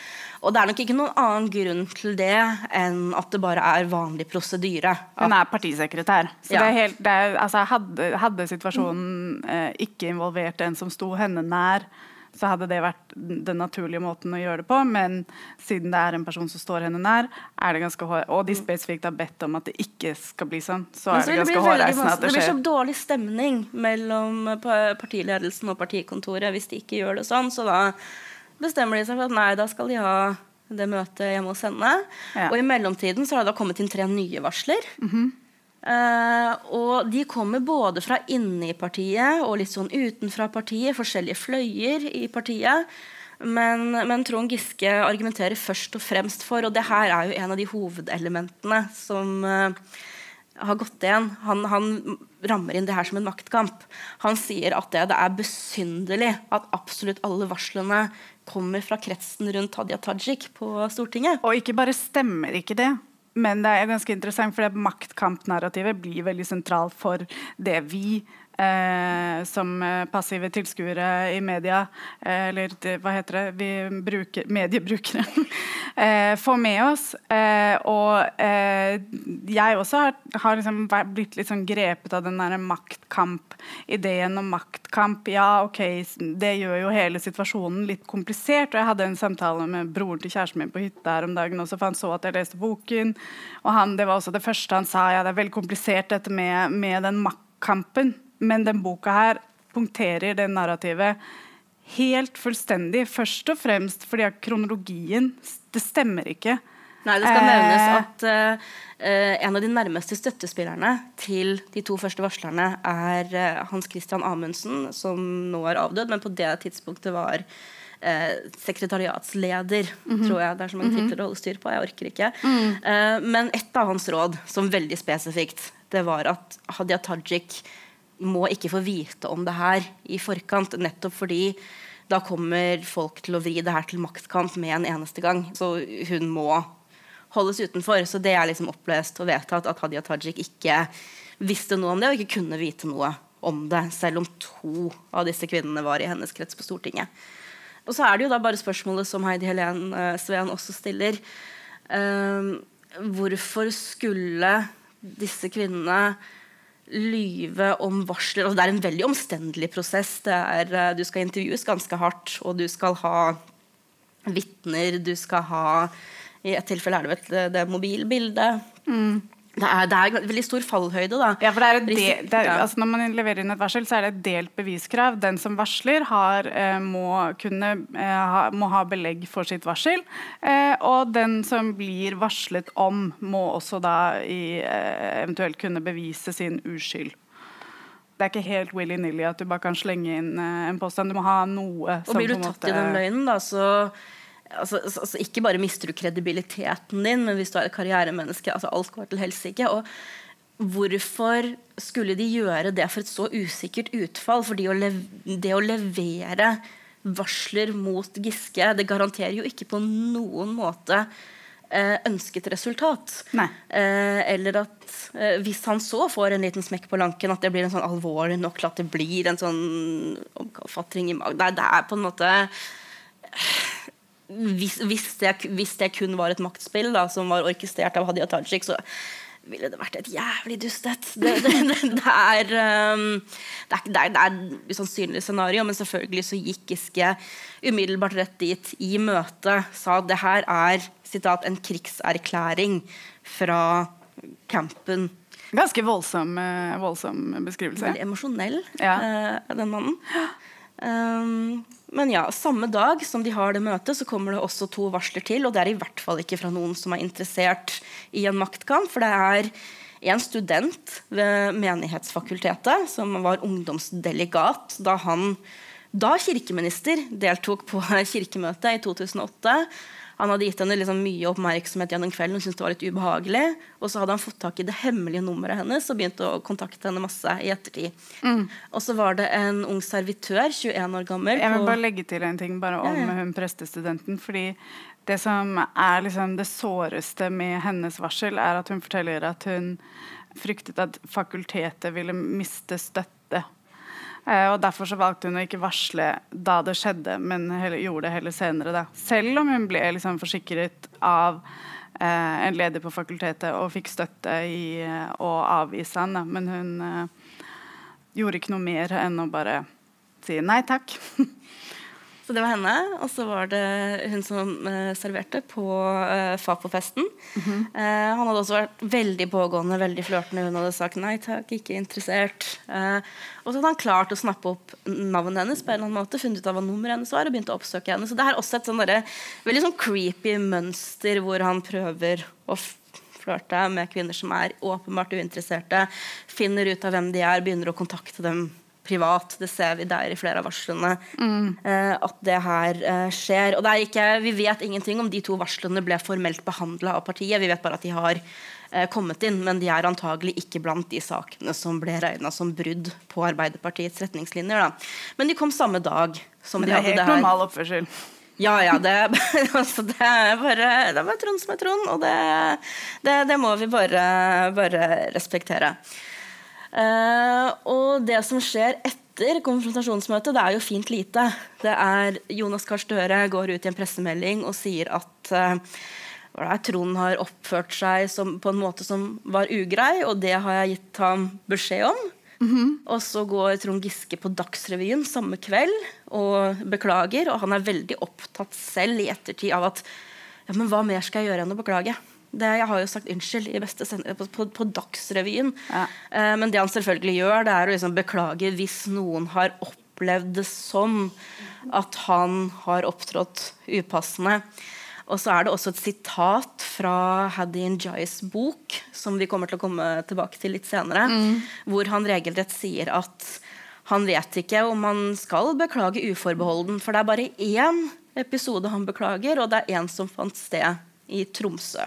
Speaker 2: Og det er nok ikke noen annen grunn til det enn at det bare er vanlig prosedyre.
Speaker 3: Hun er partisekretær. Så ja. det helt, det er, altså, hadde, hadde, situasjonen eh, ikke involvert en som sto henne nær, så hadde det vært den naturlige måten å gjøre det på. Men siden det er en person som står henne nær, er det ganske hår, og de spesifikt har bedt om at det ikke skal bli sånn, så er det, det ganske hårreisende at
Speaker 2: det skjer. Det blir så dårlig stemning mellom partiledelsen og partikontoret hvis de ikke gjør det sånn. så da bestemmer de seg for at nei, da skal de ha det møtet hjemme hos henne. Ja. Og i mellomtiden så har det da kommet inn tre nye varsler. Mm -hmm. uh, og de kommer både fra inni partiet og litt sånn utenfra partiet. Forskjellige fløyer i partiet. Men, men, Trond Giske argumenterer først og fremst for, og det her er jo en av de hovedelementene som uh, har gått igjen. Han, han, rammer inn det her som en maktkamp. Han sier at det, det er besynderlig at absolutt alle varslene kommer fra kretsen rundt Hadia Tajik på Stortinget.
Speaker 3: Og ikke bare stemmer ikke det, men det er ganske interessant, for maktkampnarrativet blir veldig sentralt for det vi eh, som eh, passive tilskuere i media, eh, eller hva heter det, vi bruker, mediebrukere, [LAUGHS] eh, får med oss. Eh, og eh, jeg også har, har liksom blitt litt sånn grepet av den der maktkamp, ideen om maktkamp. Ja, ok, det gjør jo hele situasjonen litt komplisert. Og jeg hadde en samtale med broren til kjæresten min på hytta her om dagen også, for han så at jeg leste boken. Og han, det var også det første han sa, ja, det er veldig komplisert dette med, med den maktkampen. Men den boka her punkterer det narrativet helt fullstendig. Først og fremst fordi at kronologien Det stemmer ikke.
Speaker 2: Nei, Det skal nevnes eh. at uh, en av de nærmeste støttespillerne til de to første varslerne er uh, Hans Christian Amundsen, som nå er avdød, men på det tidspunktet var uh, sekretariatsleder, mm -hmm. tror jeg. Det er så mange -hmm. titler å holde styr på. Jeg orker ikke. Mm. men et av hans råd, som veldig spesifikt, det var at Hadia Tajik må ikke få vite om det her i forkant, nettopp fordi da kommer folk til å vri det her til maktkamp med en eneste gang. Så hun må holdes utenfor. Så det er liksom opplest og vedtatt at Hadia Tajik ikke visste noe om det, og ikke kunne vite noe om det, selv om to av disse kvinnene var i hennes krets på Stortinget. Og så er det jo da bare spørsmålet som Heidi Helen uh, Sveen også stiller. Um, hvorfor skulle disse kvinnene lyve om varsler. Altså, det er en veldig omstendelig prosess. Er, eh, du skal intervjues ganske hardt, og du skal ha vitner. Du skal ha I et tilfelle er det vel det, det mobilbildet. Mm. Det er, det er veldig stor fallhøyde, da.
Speaker 3: Ja, del, det er, altså Når man leverer inn et varsel, så er det et delt beviskrav. Den som varsler, har, eh, må, kunne, eh, ha, må ha belegg for sitt varsel. Eh, og den som blir varslet om, må også da i, eventuelt kunne bevise sin uskyld. Det er ikke helt willy-nilly at du bare kan slenge inn en påstand. Du må ha noe som
Speaker 2: Og blir du tatt i den løgnen, da, så altså, altså, Ikke bare mister du kredibiliteten din, men hvis du er et karrieremenneske altså Alt går til helsike. Og hvorfor skulle de gjøre det for et så usikkert utfall? Lev det å levere varsler mot Giske, det garanterer jo ikke på noen måte eh, ønsket resultat.
Speaker 3: Nei.
Speaker 2: Eh, eller at eh, hvis han så får en liten smekk på lanken, at det blir en sånn alvorlig nok at det blir en sånn omkalfatring i magen. Er- det er på en måte hvis, hvis, det, hvis det kun var et maktspill da, som var orkestrert av Hadia Tajik, så ville det vært et jævlig dustet. Det, det, det, det, er, um, det, er, det, er, et usannsynlig scenario, men selvfølgelig så gikk Giske umiddelbart rett dit i møtet. Sa at det her er citat, en krigserklæring fra campen.
Speaker 3: Ganske voldsom, eh, voldsom beskrivelse.
Speaker 2: Veldig emosjonell,
Speaker 3: Ja.
Speaker 2: uh, den mannen. [GASPS] Um, men ja, samme dag som de har det møtet, så kommer det også to varsler til. Og det er i hvert fall ikke fra noen som er interessert i en maktkamp. For det er en student ved Menighetsfakultetet som var ungdomsdelegat da han, da kirkeminister, deltok på [LAUGHS] kirkemøtet i 2008. Han hadde gitt henne liksom mye oppmerksomhet gjennom kvelden. Hun syntes det var litt ubehagelig. Og så hadde han fått tak i det hemmelige nummeret hennes og begynt å kontakte henne masse i ettertid. Og så var det en ung servitør, 21 år gammel
Speaker 3: Jeg vil bare legge til en ting bare om
Speaker 2: Ja, ja.
Speaker 3: hun prestestudenten. fordi det som er liksom det såreste med hennes varsel, er at hun forteller at hun fryktet at fakultetet ville miste støtte. Eh, og Derfor så valgte hun å ikke varsle da det skjedde, men heller, gjorde det heller senere. Da. Selv om hun ble liksom forsikret av eh, en leder på fakultetet og fikk støtte i eh, å avvise han. Da. Men hun eh, gjorde ikke noe mer enn å bare si nei takk. [LAUGHS]
Speaker 2: Så det var henne. Og så var det hun som eh, serverte på uh, Fapo-festen. Eh, han hadde også vært veldig pågående, veldig flørtende. Hun hadde sagt nei takk, ikke interessert. Uh, og så hadde han klart å snappe opp navnet hennes på en eller annen måte, funnet ut av hva nummeret hennes var, og begynte å oppsøke henne. Så det er også et sånn veldig sånn creepy mønster hvor han prøver å flørte med kvinner som er åpenbart uinteresserte, finner ut av hvem de er, begynner å kontakte dem privat. Det ser vi der i flere av varslene. eh, at det her eh, skjer. Og det er ikke, vi vet ingenting om de to varslene ble formelt behandla av partiet. Vi vet bare at de har eh, kommet inn, men de er antagelig ikke blant de sakene som ble regna som brudd på Arbeiderpartiets retningslinjer. Da. Men de kom samme dag som
Speaker 3: Men
Speaker 2: de
Speaker 3: det er
Speaker 2: hadde
Speaker 3: helt
Speaker 2: det her.
Speaker 3: normal oppførsel.
Speaker 2: Ja, ja. Det, [LAUGHS] altså, det er bare Det er bare Trond som er Trond, og det, det, det må vi bare, bare respektere. Eh, og det som skjer etter konfrontasjonsmøtet, det er jo fint lite. Det er Jonas Gahr Støre går ut i en pressemelding og sier at er, Trond har oppført seg som, på en måte som var ugrei, og det har jeg gitt ham beskjed om. Og så går Trond Giske på Dagsrevyen samme kveld og beklager. Og han er veldig opptatt selv i ettertid av at ja, men hva mer skal jeg gjøre enn å beklage? Det, jeg har jo sagt unnskyld på, på, på Dagsrevyen.
Speaker 3: Ja.
Speaker 2: Eh, men det han selvfølgelig gjør, det er å liksom beklage hvis noen har opplevd det som at han har opptrådt upassende. Og så er det også et sitat fra Haddy Njais bok, som vi kommer til å komme tilbake til litt senere, hvor han regelrett sier at han vet ikke om han skal beklage uforbeholden, for det er bare én episode han beklager, og det er én som fant sted i Tromsø.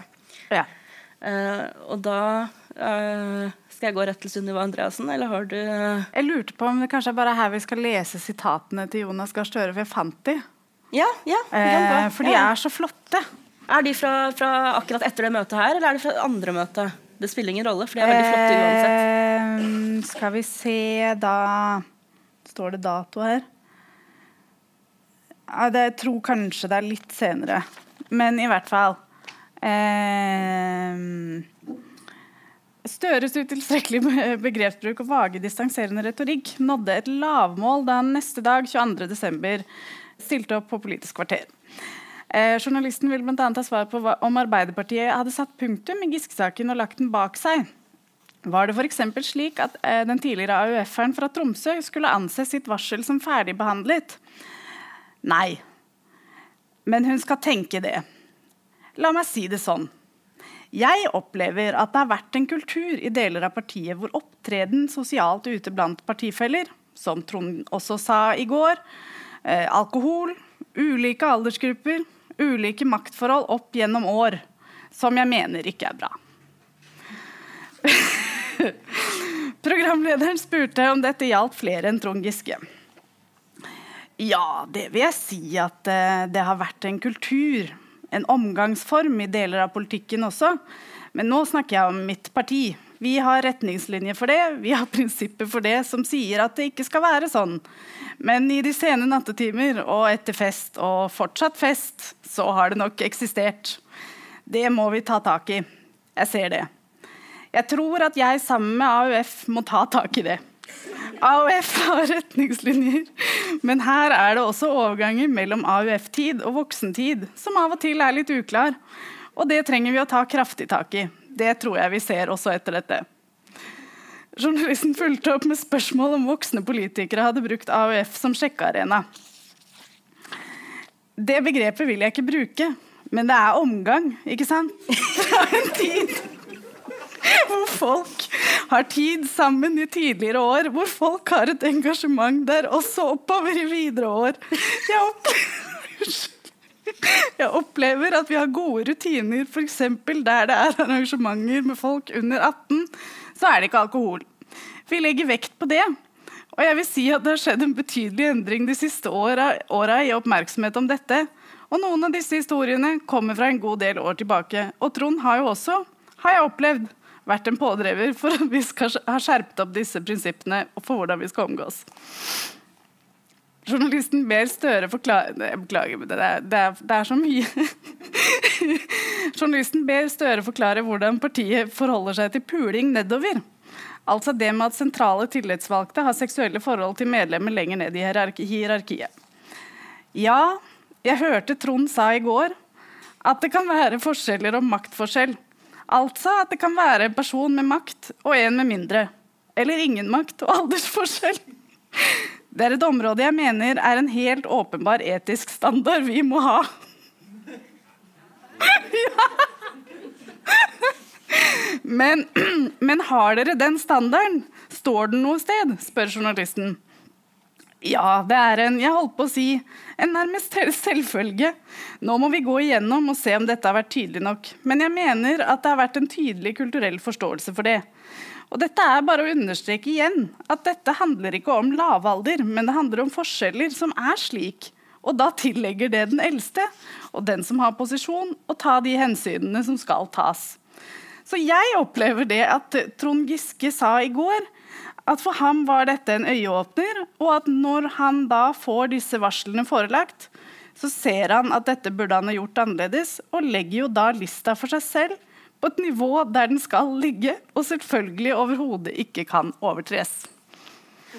Speaker 3: Ja.
Speaker 2: Uh, og da uh, Skal jeg gå rett til Sunniva Andreassen, eller har du
Speaker 3: Jeg lurte på om det kanskje er bare her vi skal lese sitatene til Jonas Gahr Støre, for jeg fant de.
Speaker 2: Ja, ja. kan
Speaker 3: Eh, for de
Speaker 2: Ja.
Speaker 3: er så flotte.
Speaker 2: Er de fra, fra akkurat etter det møtet her, eller er de fra andre møtet? Det spiller ingen rolle, for de er veldig flotte uansett.
Speaker 3: Skal vi se, da Står det dato her? Ja, det, jeg tror kanskje det er litt senere. Men i hvert fall eh, Støres utilstrekkelig begrepsbruk og vage, distanserende retorikk nådde et lavmål da han neste dag, 22.12., stilte opp på Politisk kvarter. Eh, journalisten vil bl.a. ha svar på hva, om Arbeiderpartiet hadde satt punktum i Giske-saken og lagt den bak seg. Var det f.eks. slik at eh, den tidligere AUF-eren fra Tromsø skulle anse sitt varsel som ferdigbehandlet? Nei. Men hun skal tenke det. La meg si det sånn. Jeg opplever at det har vært en kultur i deler av partiet hvor opptreden sosialt ute blant partifeller, som Trond også sa i går, eh, alkohol, ulike aldersgrupper, ulike maktforhold opp gjennom år, som jeg mener ikke er bra. [LAUGHS] Programlederen spurte om dette gjaldt flere enn Trond Giske. Ja, det vil jeg si at eh, det har vært en kultur en omgangsform i deler av politikken også. Men nå snakker jeg om mitt parti. Vi har retningslinjer for det, vi har [LAUGHS] prinsipper for det som sier at det ikke skal være sånn. Men i de sene nattetimer og etter fest, og fortsatt fest, så har det nok eksistert. Det må vi ta tak i. Jeg ser det. Jeg tror at jeg sammen med AUF må ta tak i det. AUF [LAUGHS] har retningslinjer, men her er det også overganger mellom AUF-tid og voksentid som av og til er litt uklar. Og det trenger vi å ta kraftig tak i. Det tror jeg vi ser også etter dette. Journalisten fulgte opp med spørsmål om voksne politikere hadde brukt AUF som sjekkearena. Det begrepet vil jeg ikke bruke, men det er omgang, ikke sant? [LAUGHS] Fra en tid [LAUGHS] hvor folk har tid sammen i tidligere år, hvor folk har et engasjement der også oppover i videre år. Jeg opplever, [LAUGHS] jeg opplever at vi har gode rutiner, f.eks. der det er arrangementer med folk under 18, så er det ikke alkohol. Vi legger vekt på det. Og jeg vil si at det har skjedd en betydelig endring de siste åra i oppmerksomhet om dette. Og noen av disse historiene kommer fra en god del år tilbake. Og Trond har jo også, har jeg opplevd, vært en pådriver for at vi skal ha skjerpet opp disse prinsippene for hvordan vi skal omgås. Journalisten ber Støre forklare Beklager, det er, det er, det er så mye. [LAUGHS] Journalisten ber Støre forklare hvordan partiet forholder seg til puling nedover. Altså det med at sentrale tillitsvalgte har seksuelle forhold til medlemmer lenger ned i hierarkiet. Ja, jeg hørte Trond sa i går at det kan være forskjeller og maktforskjell. Altså at det kan være en person med makt og en med mindre. Eller ingen makt og [LAUGHS] aldersforskjell. Det er et område jeg mener er en helt åpenbar etisk standard vi må ha. ja. [LAUGHS] Men, [CLEARS THROAT] men har dere den standarden? Står den noe sted? spør journalisten. Ja, det er en jeg holdt på å si, en nærmest selvfølge. Nå må vi gå igjennom og se om dette har vært tydelig nok. Men jeg mener at det har vært en tydelig kulturell forståelse for det. Og dette er bare å understreke igjen at dette handler ikke om lavalder, men det handler om forskjeller som er slik. Og da tillegger det den eldste og den som har posisjon, å ta de hensynene som skal tas. Så jeg opplever det at Trond Giske sa i går, at for ham var dette en øyeåpner, og at når han da får disse varslene forelagt, så ser han at dette burde han ha gjort annerledes, og legger jo da lista for seg selv på et nivå der den skal ligge, og selvfølgelig overhodet ikke kan overtres.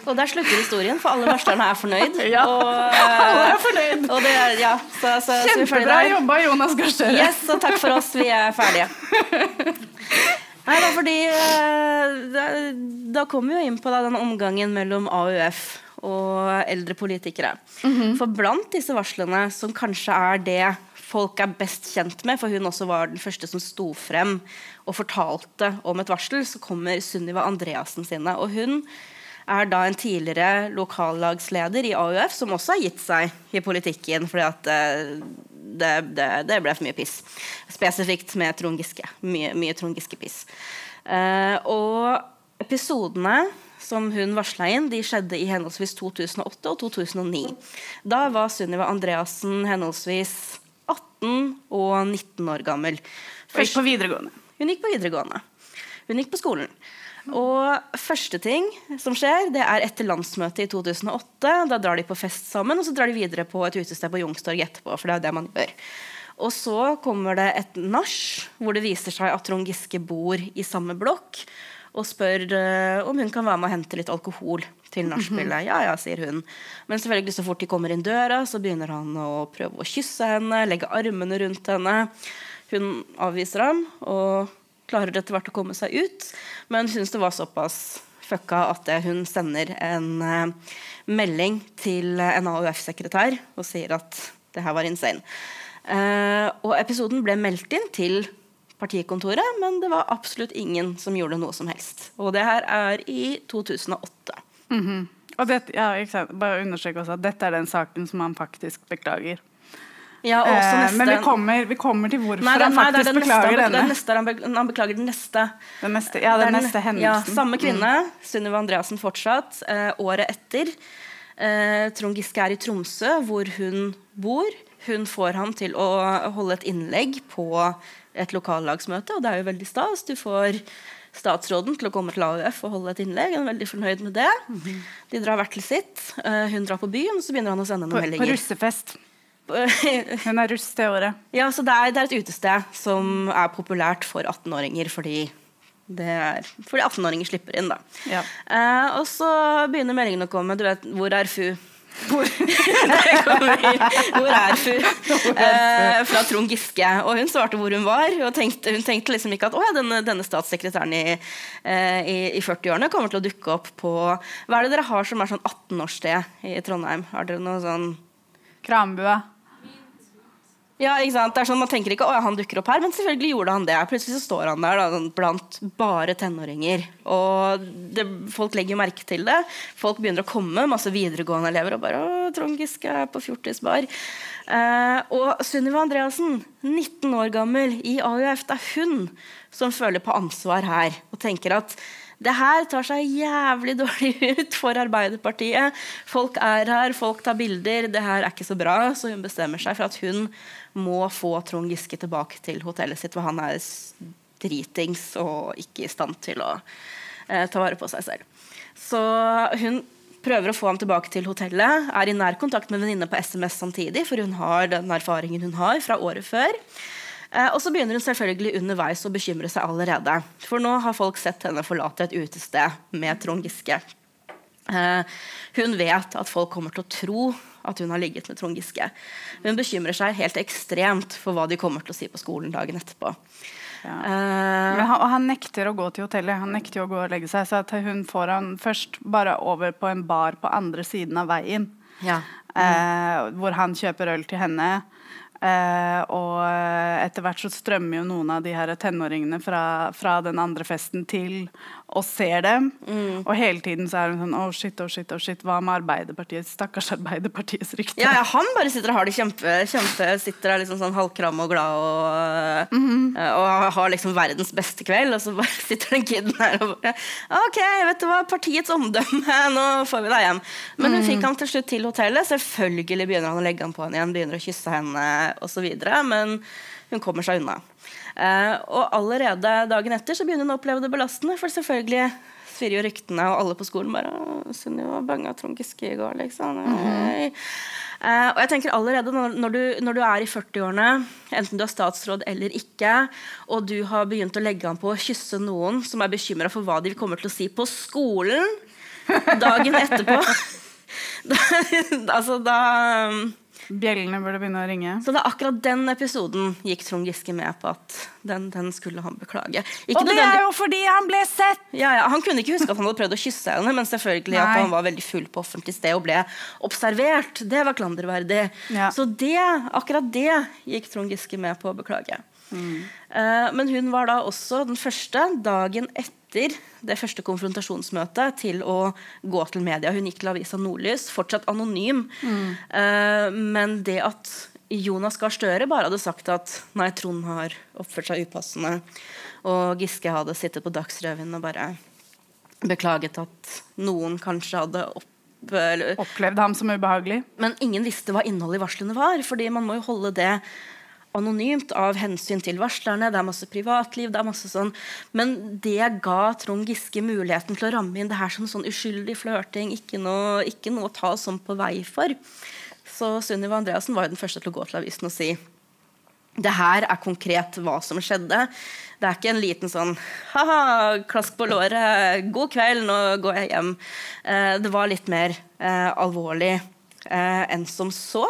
Speaker 2: Og der slutter historien, for alle varslerne er fornøyd. [LAUGHS]
Speaker 3: ja,
Speaker 2: og, [LAUGHS]
Speaker 3: alle er fornøyd.
Speaker 2: Det ja, så, så,
Speaker 3: Kjempebra jobba, Jonas Gahr Støre.
Speaker 2: Yes, og takk for oss. Vi er ferdige. [LAUGHS] Nei, da, fordi eh, da, da kommer vi jo inn på da, den omgangen mellom AUF og eldre politikere. Mm -hmm. For blant disse varslene, som kanskje er det folk er best kjent med, for hun også var den første som sto frem og fortalte om et varsel, så kommer Sunniva Andreassen sine. Og hun er da en tidligere lokallagsleder i AUF som også har gitt seg i politikken fordi at eh, det, det, det, ble for mye piss. Spesifikt med Trond Giske. Mye, mye Trond Giske-piss. Uh, og episodene som hun varsla inn, de skjedde i henholdsvis 2008 og 2009. Da var Sunniva Andreassen henholdsvis 18 og 19 år gammel.
Speaker 3: Først, på videregående.
Speaker 2: Hun gikk på videregående. Hun gikk på skolen. Og første ting som skjer, det er etter landsmøtet i 2008. Da drar de på fest sammen, og så drar de videre på et utested på Youngstorget etterpå. for det er det man gjør. Og så kommer det et nach hvor det viser seg at Trond Giske bor i samme blokk. og spør uh, om hun kan være med og hente litt alkohol til nachspielet. Ja, ja, sier hun. Men selvfølgelig så fort de kommer inn døra, så begynner han å prøve å kysse henne, legge armene rundt henne. Hun avviser ham og klarer etter hvert å komme seg ut, men syns det var såpass fucka at hun sender en uh, melding til en AUF-sekretær og sier at det her var insane. Uh, og episoden ble meldt inn til partikontoret, men det var absolutt ingen som gjorde noe som helst. Og det her er i 2008.
Speaker 3: Mm -hmm. Og det, ja, Bare understreke også at dette er den saken som han faktisk beklager.
Speaker 2: Ja, neste...
Speaker 3: men vi kommer, vi kommer, til hvorfor nei, den, han faktisk nei, beklager
Speaker 2: neste, denne. Neste, han, beklager, han, beklager den neste.
Speaker 3: Den neste ja, den, den neste hendelsen.
Speaker 2: Ja, samme kvinne, mm. Sunniva Andreassen fortsatt, eh, året etter. Eh, Trond Giske er i Tromsø, hvor hun bor. Hun får ham til å holde et innlegg på et lokallagsmøte, og det er jo veldig stas. Du får statsråden til å komme til AUF og holde et innlegg. Hun er veldig fornøyd med det. De drar hvert til sitt. Uh, hun drar på byen, og så begynner han å sende
Speaker 3: på,
Speaker 2: meldinger.
Speaker 3: På russefest. [LAUGHS] hun er russ det året.
Speaker 2: Ja, så det er, det er, et utested som er populært for 18-åringer fordi det er fordi 18-åringer slipper inn, da. Ja. Eh, og så begynner meldingen å komme. Du vet, hvor er FU? Hvor, [LAUGHS] [LAUGHS] hvor er FU? Eh, fra Trond Giske. Og hun svarte hvor hun var. Og tenkte, hun tenkte liksom ikke at ja, denne, denne, statssekretæren i, eh, i, i 40-årene kommer til å dukke opp på Hva er det dere har som er sånn 18-årssted i Trondheim? Har dere noe sånn
Speaker 3: Krambua.
Speaker 2: Ja, ikke sant? Det er sånn Man tenker ikke at han dukker opp her, men selvfølgelig gjorde han det. Plutselig så står han der da, sånn blant bare tenåringer. Og det, folk legger merke til det. Folk begynner å komme, masse videregående elever, og bare å, Trond Giske er på fjortisbar. Eh, og Sunniva Andreassen, 19 år gammel, i AUF, det er hun som føler på ansvar her. Og tenker at det her tar seg jævlig dårlig [LAUGHS] ut for Arbeiderpartiet. Folk er her, folk tar bilder. Det her er ikke så bra. Så hun bestemmer seg for at hun må få Trond Giske tilbake til hotellet sitt, hvor han er dritings og ikke i stand til å eh, ta vare på seg selv. Så hun prøver å få ham tilbake til hotellet, er i nær kontakt med venninne på SMS samtidig, for hun har den erfaringen hun har fra året før. Eh, og så begynner hun selvfølgelig underveis å bekymre seg allerede. For nå har folk sett henne forlate et utested med Trond Giske. Eh, hun vet at folk kommer til å tro at hun har ligget med Trond Giske. Hun bekymrer seg helt ekstremt for hva de kommer til å si på skolen dagen etterpå.
Speaker 3: Ja. Uh, han, han, nekter å gå til hotellet. Han nekter å gå og legge seg. Så hun får han først bare over på en bar på andre siden av veien. Ja. Mm. Uh, hvor han kjøper øl til henne. Uh, og etter hvert så strømmer jo noen av de her tenåringene fra, fra den andre festen til og ser dem. Mm. Og hele tiden så er hun sånn oh shit, oh shit, oh shit. Hva med Arbeiderpartiet? Stakkars Arbeiderpartiets rykte.
Speaker 2: Ja, ja, han bare sitter og har det kjempe, kjempe Sitter der liksom sånn halvkram og glad og, mm -hmm. og har liksom verdens beste kveld, og så bare [LAUGHS] sitter den kiden her og bare OK, vet du hva, partiets omdømme, nå får vi deg hjem. Men hun mm. fikk ham til slutt til hotellet. Selvfølgelig begynner han å legge ham på henne igjen, begynner å kysse henne osv. Men hun kommer seg unna. Uh, og allerede dagen etter så begynner hun å oppleve det belastende. For selvfølgelig svirrer jo ryktene, og alle på skolen bare 'Sunniva banga Trond Giske i går', liksom. Mm -hmm. uh, og jeg tenker allerede når, når, du, når du, er i 40-årene, enten du er statsråd eller ikke, og du har begynt å legge an på å kysse noen som er bekymra for hva de kommer til å si på skolen dagen etterpå [LAUGHS] da, Altså, da
Speaker 3: Bjellene burde begynne å ringe.
Speaker 2: Så det er akkurat den episoden gikk Trond Giske med på at den, den skulle han beklage.
Speaker 3: Ikke og det er jo fordi han ble sett!
Speaker 2: Ja, ja, Han kunne ikke huske at han hadde prøvd å kysse henne, men selvfølgelig Nei. at han var veldig full på offentlig sted og ble observert. Det var klanderverdig. Ja. Så det, akkurat det gikk Trond Giske med på å beklage. Mm. Uh, men hun var da også den første dagen etter etter det første konfrontasjonsmøtet til å gå til media. Hun gikk til avisa Nordlys, fortsatt anonym. Mm. Uh, men det at Jonas Gahr Støre bare hadde sagt at nei, Trond har oppført seg upassende, og Giske hadde sittet på Dagsrevyen og bare beklaget at noen kanskje hadde opp
Speaker 3: Opplevd ham som ubehagelig?
Speaker 2: Men ingen visste hva innholdet i varslene var. fordi man må jo holde det anonymt av hensyn til varslerne. Det er masse privatliv. det er masse sånn, Men det ga Trond Giske muligheten til å ramme inn det her som sånn uskyldig flørting. Ikke noe, ikke noe å ta sånn på vei for. Så Sunniva Andreassen var jo den første til å gå til avisen og si det her er konkret hva som skjedde. Det er ikke en liten sånn ha-ha, klask på låret, god kveld, nå går jeg hjem. Eh, det var litt mer eh, alvorlig eh, enn som så.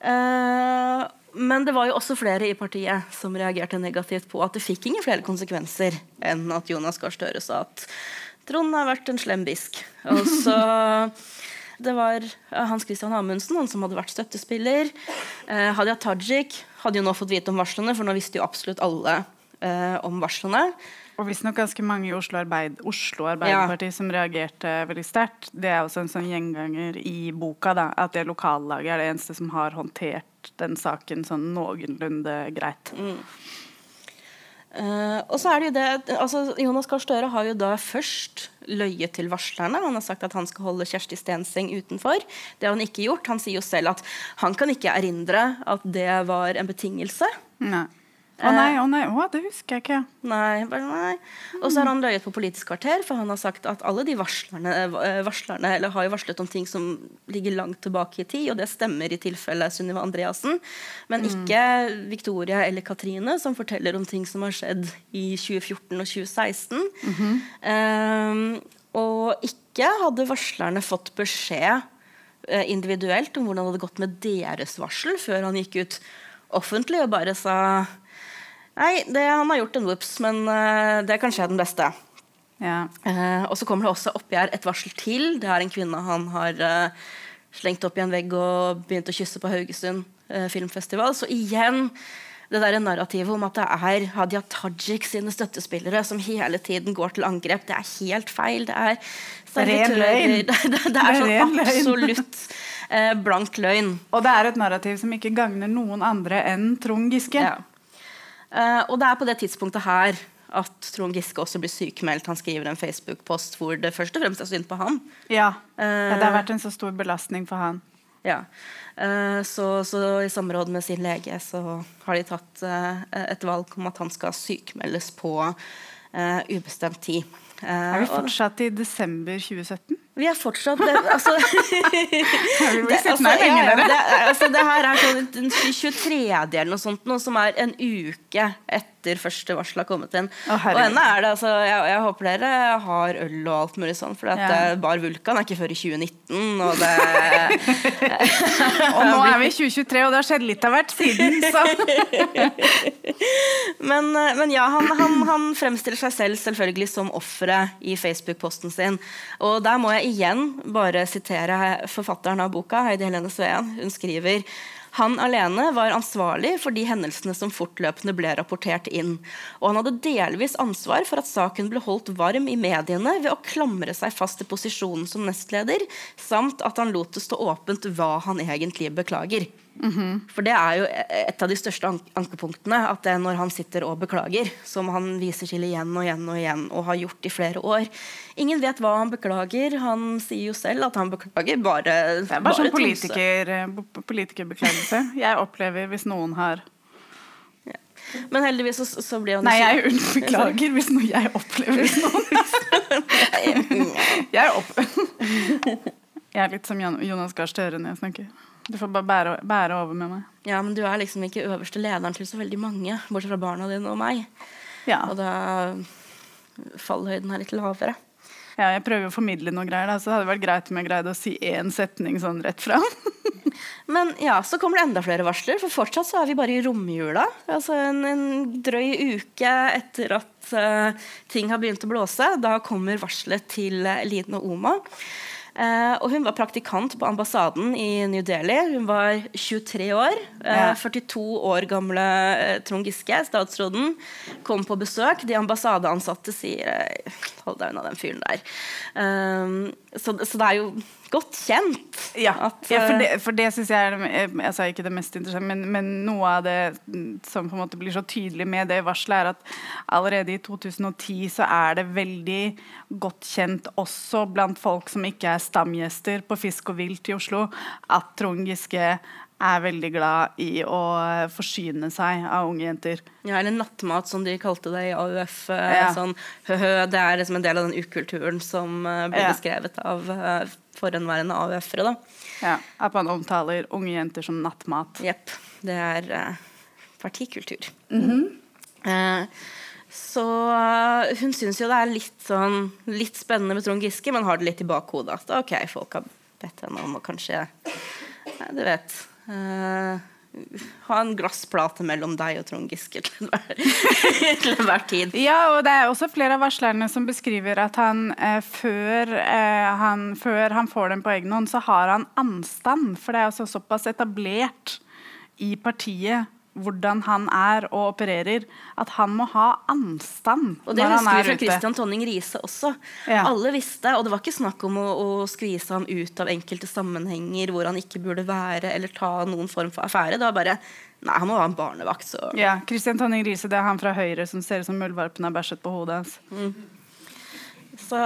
Speaker 2: Eh, men det var jo også flere i partiet som reagerte negativt på at det fikk ingen flere konsekvenser enn at Jonas Gahr Støre sa at Trond har vært en slem bisk. Og så [LAUGHS] det var Hans Christian Amundsen, han som hadde vært støttespiller. Eh, Hadia Tajik hadde jo nå fått vite om varslene, for nå visste jo absolutt alle eh, om varslene.
Speaker 3: Og visstnok ganske mange i Oslo, Arbeid, Oslo Arbeiderparti ja. som reagerte veldig sterkt. Det er også en sånn gjenganger i boka, da, at det lokallaget er det eneste som har håndtert den saken sånn noenlunde greit. Mm.
Speaker 2: Uh, og så er det jo det, altså Jonas Gahr Støre har jo da først løyet til varslerne. Han har sagt at han skal holde Kjersti Stenseng utenfor. Det har han ikke gjort. Han sier jo selv at han kan ikke erindre at det var en betingelse.
Speaker 3: Nei. Å nei, å nei, å, det husker jeg ikke.
Speaker 2: Nei, bare nei. Og så har han løyet på Politisk kvarter, for han har sagt at alle de varslerne, eh, varslerne eller har jo varslet om ting som ligger langt tilbake i tid, og det stemmer i tilfelle Sunniva Andreassen. Men mm. ikke Victoria eller Katrine, som forteller om ting som har skjedd i 2014 og 2016. Mm -hmm. um, og ikke hadde varslerne fått beskjed individuelt om hvordan det hadde gått med deres varsel, før han gikk ut offentlig og bare sa Nei, det, han har gjort en whoops, men uh, det er kanskje den beste. Ja. Uh, og så kommer det også oppi her et varsel til. Det er en kvinne han har uh, slengt opp i en vegg og begynt å kysse på Haugesund filmfestival. Så igjen det der narrativet om at det er Hadia Tajik sine støttespillere som hele tiden går til angrep, det er helt feil. Det er
Speaker 3: servitører [LAUGHS]
Speaker 2: det, det, det, er sånn absolutt eh, blank løgn.
Speaker 3: Og det er et narrativ som ikke gagner noen andre enn Trond Giske. Ja.
Speaker 2: Uh, og det er på det tidspunktet her at Trond Giske også blir sykemeldt. Han skriver en Facebook-post hvor det først og fremst er synd på ham.
Speaker 3: Ja, uh, det har vært en så stor belastning for han.
Speaker 2: Ja, uh, så, så, i samråd med sin lege så har de tatt et valg om at han skal sykemeldes på ubestemt tid.
Speaker 3: er vi fortsatt i desember 2017?
Speaker 2: Vi er fortsatt det, altså, [LAUGHS] det, altså, ja, det, altså, det her er sånn den 23. eller noe sånt, noe som er en uke etter første varsel har kommet inn. Oh, og ennå er det altså jeg, jeg, håper dere har øl og alt mulig sånn, for ja. Bar Vulkan er ikke før i 2019. Og, det, [LAUGHS]
Speaker 3: og nå er vi i 2023, og det har skjedd litt av hvert siden, så [LAUGHS]
Speaker 2: men, men, ja, han, han, han fremstiller seg selv selvfølgelig som offeret i Facebook-posten sin. Og der må jeg igjen bare sitere forfatteren av boka, Heidi Helene Sveen. Hun skriver han alene var ansvarlig for de hendelsene som fortløpende ble rapportert inn. Og han hadde delvis ansvar for at saken ble holdt varm i mediene ved å klamre seg fast i posisjonen som nestleder, samt at han lot det stå åpent hva han egentlig beklager. Mm -hmm. For det er jo et av de største an ankepunktene. At det er når han sitter og beklager, som han viser til igjen og igjen og igjen og har gjort i flere år. Ingen vet hva han beklager. Han sier jo selv at han beklager bare
Speaker 3: Det er bare, bare sånn politiker, eh, politikerbeklagelse. Jeg opplever hvis noen har
Speaker 2: ja. Men heldigvis så, så blir han
Speaker 3: Nei, jeg beklager hvis noe jeg opplever hvis noen [LAUGHS] Jeg, opp... [LAUGHS] jeg er litt som Jonas Gahr Støre når jeg snakker. Du får bare bære, bære, over med meg.
Speaker 2: Ja, men du er liksom ikke øverste lederen til så veldig mange, bortsett fra barna dine og meg.
Speaker 3: Ja.
Speaker 2: Og da fallhøyden er litt lavere.
Speaker 3: Ja, jeg prøver å formidle noe greier, da, så hadde det vært greit om jeg greide å si én setning sånn rett fram. [LAUGHS]
Speaker 2: men ja, så kommer det enda flere varsler, for fortsatt så er vi bare i romjula. Altså en, en drøy uke etter at uh, ting har begynt å blåse. Da kommer varselet til Liden og Oma. Uh, og hun var praktikant på ambassaden i New Delhi. Hun var 23 år. Uh, ja. 42 år gamle uh, Trond Giske, statsråden, kom på besøk. De ambassadeansatte sier Hold deg unna den fyren der. Så, så, det er jo godt kjent.
Speaker 3: Ja, at, ja for det, for det syns jeg er altså ikke det mest interessante, men, men, noe av det som på en måte blir så tydelig med det varselet, er at allerede i 2010 så er det veldig godt kjent også blant folk som ikke er stamgjester på Fisk og vilt i Oslo, at Trond Giske er veldig glad i å forsyne seg av unge jenter.
Speaker 2: Ja, eller nattmat, som de kalte det i AUF. Eh, ja. Sånn, det er liksom en del av den ukulturen som uh, ble ja. beskrevet av uh, forhenværende AUF-ere.
Speaker 3: Ja, At man omtaler unge jenter som nattmat.
Speaker 2: Jepp. Det er uh, partikultur. eh, så eh, hun syns jo det er litt sånn litt spennende med Trond Giske, men har det litt i bakhodet. At ok, folk har bedt henne om å kanskje Nei, du vet eh, Ha en glassplate mellom deg og Trond Giske [LAUGHS] til enhver, tid.
Speaker 3: Ja, og det er også flere av varslerne som beskriver at han, eh, før, eh, han før han får den på egen hånd, så har han anstand. For det er altså såpass etablert i partiet hvordan han er og opererer, at han må ha anstand
Speaker 2: Og det
Speaker 3: når han
Speaker 2: husker vi
Speaker 3: er
Speaker 2: fra. Christian Tonning Riise også.
Speaker 3: Ja.
Speaker 2: Alle visste, og det var ikke snakk om å, å skvise han ut av enkelte sammenhenger hvor han ikke burde være, eller ta noen form for affære. Det var bare Nei, han må ha en barnevakt, så
Speaker 3: Ja, Christian Tonning Riise, det er han fra Høyre som ser ut som muldvarpen har bæsjet på hodet hans.
Speaker 2: Så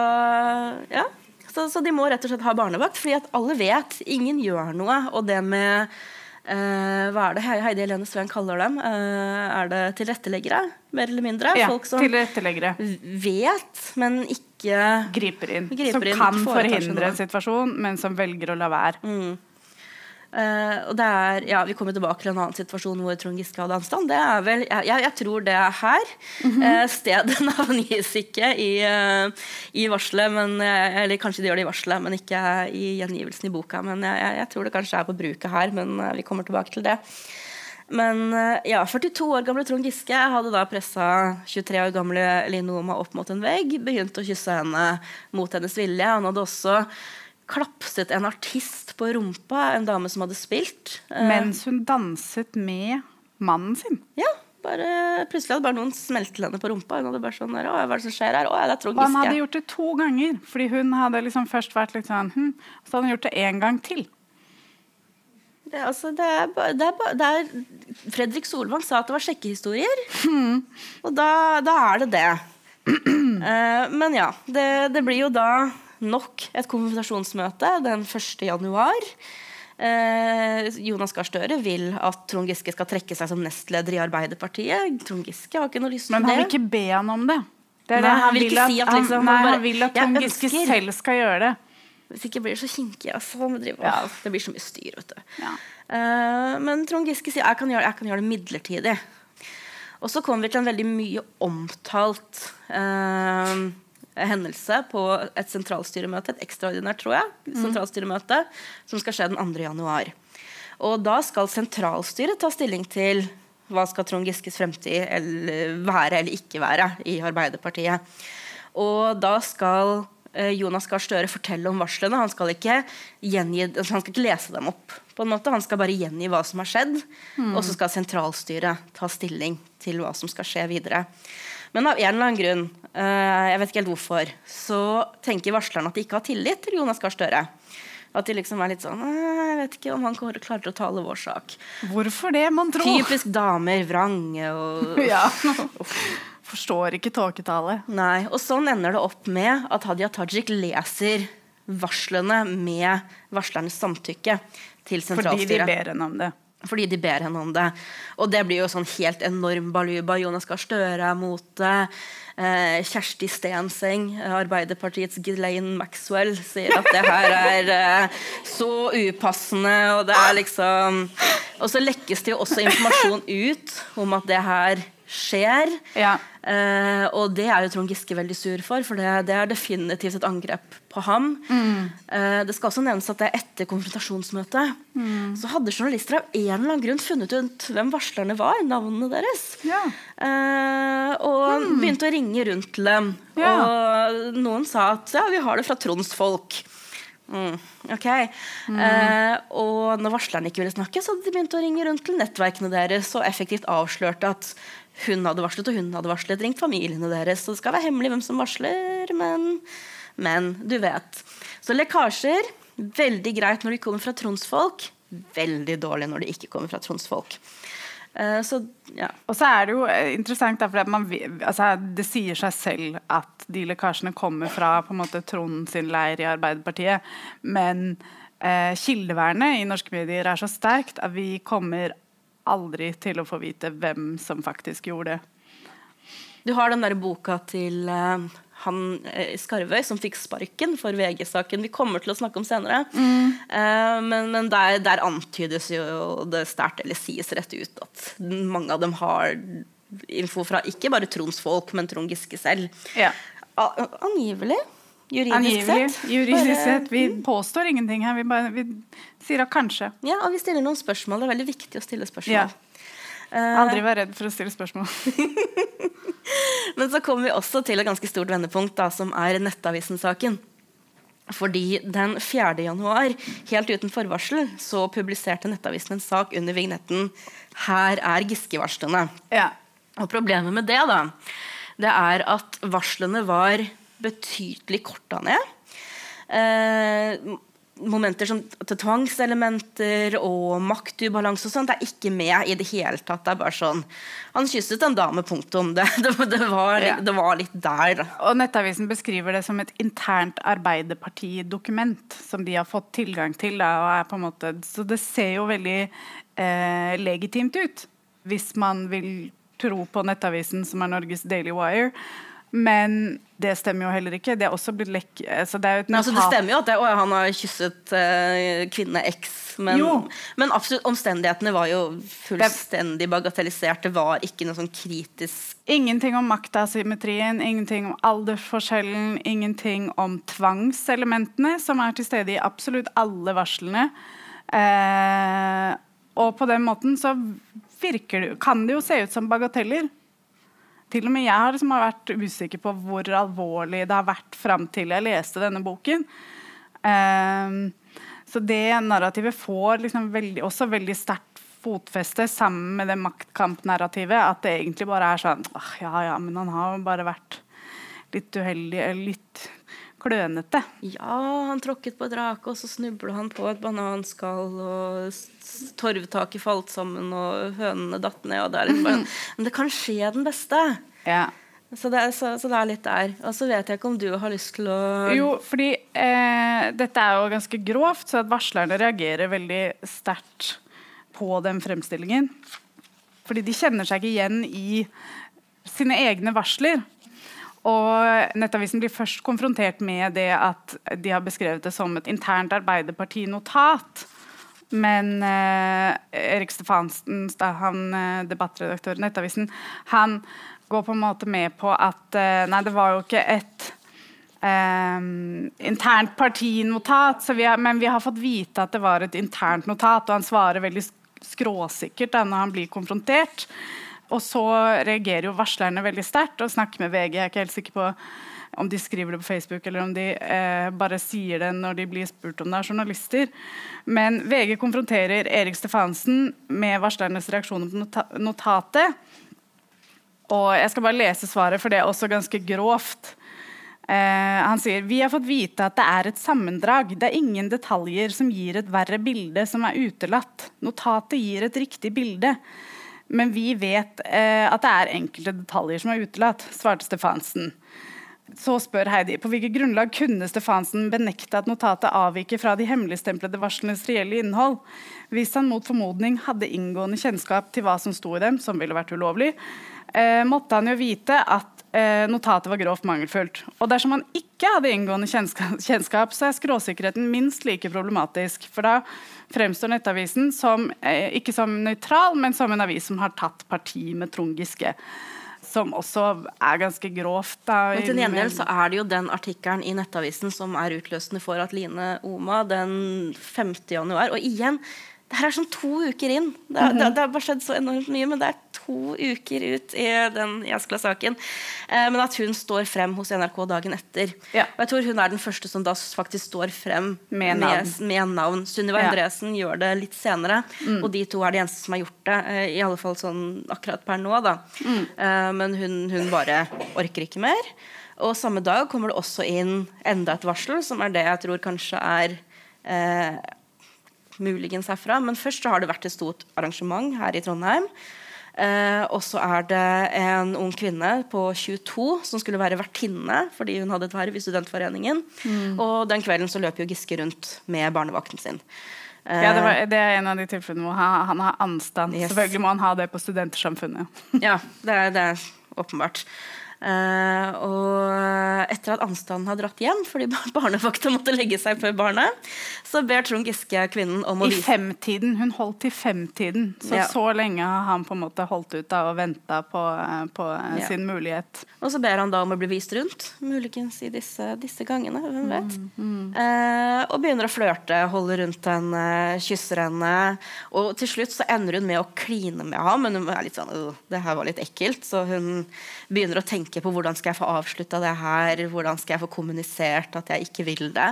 Speaker 2: ja. Så, så de må rett og slett ha barnevakt, fordi at alle vet. Ingen gjør noe. Og det med Hva er det He- Heidi Helene Sveen kaller dem? Eh, er det tilretteleggere, mer eller mindre?
Speaker 3: Ja,
Speaker 2: Folk som vet, men ikke
Speaker 3: Griper inn.
Speaker 2: Griper
Speaker 3: som
Speaker 2: inn,
Speaker 3: kan forhindre en situasjon, men som velger å la være.
Speaker 2: Eh, og det er, ja, Vi kommer tilbake til en annen situasjon hvor Trond Giske hadde anstand. Det er vel, jeg, jeg, tror det er her. Eh, stedet [LAUGHS] navngis ikke i, uh, i varselet, men, eller kanskje de gjør det i varselet, men ikke i gjengivelsen i boka. Men jeg, jeg, jeg tror det kanskje er på bruket her, men vi kommer tilbake til det. Men ja, 42 år gamle Trond Giske hadde da pressa 23 år gamle Line Oma opp mot en vegg, begynt å kysse henne mot hennes vilje. Han hadde også klapset en artist på rumpa, en dame som hadde spilt. Eh,
Speaker 3: Mens hun danset med mannen sin.
Speaker 2: ja, bare, plutselig hadde bare noen smelt til henne på rumpa. Hun hadde bare sånn der, hva er det som skjer her? Å, det er Trond
Speaker 3: Og han hadde gjort det to ganger, fordi hun hadde liksom først vært litt sånn hm, Så hadde hun gjort det én gang til.
Speaker 2: Det, altså, det, er, det, er, det er Fredrik Solvang sa at det var sjekkehistorier. Og da, da er det det. uh, [CLEARS THROAT] men ja, det, det blir jo da nok et konfrontasjonsmøte den 1. januar. Eh, Jonas Gahr Støre vil at Trond Giske skal trekke seg som nestleder i Arbeiderpartiet. Trond Giske har ikke noe lyst til det.
Speaker 3: Men han vil ikke be han om det. Det
Speaker 2: Nei, han vil ikke si at
Speaker 3: han,
Speaker 2: liksom, han
Speaker 3: nei,
Speaker 2: bare,
Speaker 3: han vil at Trond Giske
Speaker 2: ønsker».
Speaker 3: selv skal gjøre det.
Speaker 2: Hvis ikke blir det så kinkig. Altså,
Speaker 3: Ja.
Speaker 2: Det blir så mye styr. vet du.
Speaker 3: Ja.
Speaker 2: Uh, men Trond Giske sier jeg kan gjøre, jeg kan gjøre det midlertidig. Og så kommer vi til en veldig mye omtalt eh, hendelse på et sentralstyremøte, et ekstraordinært, tror jeg, sentralstyremøte, som skal skje den 2. januar. Og da skal sentralstyret ta stilling til hva skal Trond Giskes fremtid eller være eller ikke være i Arbeiderpartiet. Og da skal eh, Jonas Gahr Støre fortelle om varslene. Han skal, ikke gjengi, altså han skal ikke lese dem opp. på en måte. Han skal bare gjengi hva som har skjedd. Og så skal sentralstyret ta stilling til hva som skal skje videre. Men av en eller annen grunn, eh, jeg vet ikke helt hvorfor, så tenker varslerne at de ikke har tillit til Jonas Gahr Støre. At de liksom er litt sånn «Eh, Jeg vet ikke om han klarer å tale vår sak.
Speaker 3: Hvorfor det, man tror?
Speaker 2: Typisk damer, vrange og [LAUGHS]
Speaker 3: Ja. [LAUGHS] Forstår ikke tåketale.
Speaker 2: Nei, og sånn ender det opp med at Hadia Tajik leser varslene med varslernes samtykke til sentralstyret.
Speaker 3: Fordi de ber henne om det.
Speaker 2: Fordi de ber henne om det. Og det blir jo sånn helt enorm baluba. Jonas Gahr Støre mot det. Eh, Kjersti Stenseng, Arbeiderpartiets Ghislaine Maxwell, sier at det her er eh, så upassende, og det er liksom Og så lekkes det jo også informasjon ut om at det her skjer.
Speaker 3: Ja.
Speaker 2: Eh, og det er jo Trond Giske veldig sur for, for det, det er definitivt et angrep på ham. Eh, det skal også nevnes at det er etter konfrontasjonsmøtet så hadde journalister av en eller annen grunn funnet ut hvem varslerne var, navnene deres.
Speaker 3: Ja.
Speaker 2: Eh, og begynte å ringe rundt til dem.
Speaker 3: Ja.
Speaker 2: Og noen sa at ja, vi har det fra Tronds folk. Mm, ok. Eh, og når varslerne ikke ville snakke, så hadde de begynt å ringe rundt til nettverkene deres og effektivt avslørte at hun hadde varslet, og hun hadde varslet, ringt familiene deres. Så det skal være hemmelig hvem som varsler, men, men du vet. Så lekkasjer, veldig greit når de kommer fra tronsfolk. Veldig dårlig når de ikke kommer fra tronsfolk. Eh, så ja.
Speaker 3: Og så er det jo eh, interessant, for man, altså, det sier seg selv at de lekkasjene kommer fra på en måte Trond sin leir i Arbeiderpartiet. Men eh, kildevernet i norske medier er så sterkt at vi kommer aldri til å få vite hvem som faktisk gjorde det.
Speaker 2: Du har den der boka til uh, han uh, Skarvøy som fikk sparken for VG-saken vi kommer til å snakke om senere. Eh, men men der, der antydes jo det sterkt, eller sies rett ut, at mange av dem har info fra ikke bare Tronds folk, men Trond Giske selv.
Speaker 3: Ja.
Speaker 2: Angivelig. Juridisk
Speaker 3: Angivelig.
Speaker 2: sett.
Speaker 3: Juridisk
Speaker 2: Bare-
Speaker 3: sett. Vi påstår ingenting her. Vi, bare, vi sier at kanskje.
Speaker 2: Ja, og vi stiller noen spørsmål. Det er veldig viktig å stille spørsmål.
Speaker 3: Ja.
Speaker 2: Eh,
Speaker 3: Aldri vær redd for å stille spørsmål. [LAUGHS]
Speaker 2: Men så kommer vi også til et ganske stort vendepunkt, da, som er Nettavisen-saken. Fordi den 4. januar, helt uten forvarsel, så publiserte Nettavisen en sak under vignetten 'Her er Giske-varslene'.
Speaker 3: Ja.
Speaker 2: Og problemet med det, da, det er at varslene var betydelig korta ned. Eh, momenter som tvangselementer og maktubalanse og sånt er ikke med i det hele tatt. Det er bare sånn Han kysset en dame, punktum. Det, [LAUGHS] det, det, var,
Speaker 3: Ja.
Speaker 2: det var litt der.
Speaker 3: Og Nettavisen beskriver det som et internt Arbeiderpartidokument som de har fått tilgang til. Da, og er på en måte, så det ser jo veldig eh, legitimt ut, hvis man vil tro på Nettavisen, som er Norges Daily Wire. Men det stemmer jo heller ikke. Det er også blitt lekk... Altså det et
Speaker 2: altså, det stemmer jo at det, å, han har kysset uh, kvinne X, men, men absolutt, omstendighetene var jo fullstendig bagatellisert. Det var ikke noe sånn kritisk
Speaker 3: Ingenting om maktasymmetrien, ingenting om aldersforskjellen, ingenting om tvangselementene, som er til stede i absolutt alle varslene. Eh, og på den måten så virker det, kan det jo se ut som bagateller. Til og med jeg har liksom vært usikker på hvor alvorlig det har vært fram til jeg leste denne boken. Um, så det narrativet får liksom veldig, også veldig sterkt fotfeste sammen med det maktkampnarrativet. At det egentlig bare er sånn Ja, ja, men han har jo bare vært litt uheldig litt klønete.
Speaker 2: Ja, han tråkket på drake, og så snubla han på et bananskall, og torvtaket falt sammen, og hønene datt ned. Og det er bare, [LAUGHS] men det kan skje den beste.
Speaker 3: Ja.
Speaker 2: Så det, er, så, så det er litt der. Og så vet jeg ikke om du har lyst til å
Speaker 3: Jo, fordi eh, dette er jo ganske grovt, så at varslerne reagerer veldig sterkt på den fremstillingen. Fordi de kjenner seg ikke igjen i sine egne varsler. Og Nettavisen blir først konfrontert med det at de har beskrevet det som et internt Arbeiderparti-notat. Men eh, Erik Stefansen, han eh, debattredaktør i Nettavisen, han går på en måte med på at eh, nei, det var jo ikke et eh, internt partinotat, vi har, men vi har fått vite at det var et internt notat, og han svarer veldig skråsikkert da når han blir konfrontert. Og så reagerer jo varslerne veldig sterkt og snakker med VG. Jeg er ikke helt sikker på om de skriver det på Facebook eller om de eh, bare sier det når de blir spurt om det er journalister. Men VG konfronterer Erik Stefansen med varslernes reaksjoner på nota notatet. Og jeg skal bare lese svaret, for det er også ganske grovt. Eh, han sier vi har fått vite at det er et sammendrag. Det er ingen detaljer som gir et verre bilde som er utelatt. Notatet gir et riktig bilde. Men vi vet eh, at det er enkelte detaljer som er utelatt, svarte Stefansen. Så spør Heidi på hvilket grunnlag kunne Stefansen benekte at notatet avviker fra de hemmeligstemplede varslenes reelle innhold. Hvis han mot formodning hadde inngående kjennskap til hva som sto i dem, som ville vært ulovlig, eh, måtte han jo vite at eh, notatet var grovt mangelfullt. Og dersom man ikke hadde inngående kjennskap, kjennskap, så er skråsikkerheten minst like problematisk. For da fremstår Nettavisen som, eh, ikke som nøytral, men som en avis som har tatt parti med Trond Giske. Som også er ganske grovt. Da,
Speaker 2: Men til gjengjeld så er det jo den artikkelen i Nettavisen som er utløsende for at Line Oma den 5. januar Og igjen, det her er sånn to uker inn. Det, det, det har bare skjedd så enormt mye, men det er to uker ut i den Jaskla-saken. Eh, men at hun står frem hos NRK dagen etter.
Speaker 3: Ja.
Speaker 2: Og jeg tror hun er den første som da faktisk står frem
Speaker 3: Med navn.
Speaker 2: Med, med navn. Sunniva
Speaker 3: Ja.
Speaker 2: Endresen gjør det litt senere, og de to er de eneste som har gjort det. eh, I alle fall sånn akkurat per nå, da. Eh, men hun, hun bare orker ikke mer. Og samme dag kommer det også inn enda et varsel, som er det jeg tror kanskje er eh, muligens herfra. Men først så har det vært et stort arrangement her i Trondheim. Eh, og så er det en ung kvinne på 22 som skulle være vertinne fordi hun hadde et verv i Studentforeningen. Og den kvelden så løper jo Giske rundt med barnevakten sin. Eh,
Speaker 3: Ja, det, var, det er en av de tilfellene hvor han, han har anstand.
Speaker 2: Yes.
Speaker 3: Selvfølgelig må han ha det på Studentersamfunnet.
Speaker 2: Ja, det det er åpenbart. Eh, og etter at anstanden har dratt hjem fordi barnevakta måtte legge seg før barnet, så ber Trond Giske kvinnen om å vise I
Speaker 3: femtiden. Hun holdt til femtiden. Så
Speaker 2: Ja.
Speaker 3: så lenge har han på en måte holdt ut da og venta på, eh, på eh,
Speaker 2: Ja.
Speaker 3: sin mulighet.
Speaker 2: Og så ber han da om å bli vist rundt, muligens i disse, disse gangene. hvem vet.
Speaker 3: Mm,
Speaker 2: Eh, og begynner å flørte, holder rundt henne, kysser henne. Og til slutt så ender hun med å kline med ham, men hun er litt sånn det her var litt ekkelt. Så hun begynner å tenke på hvordan skal jeg få avslutta det her, hvordan skal jeg få kommunisert at jeg ikke vil det.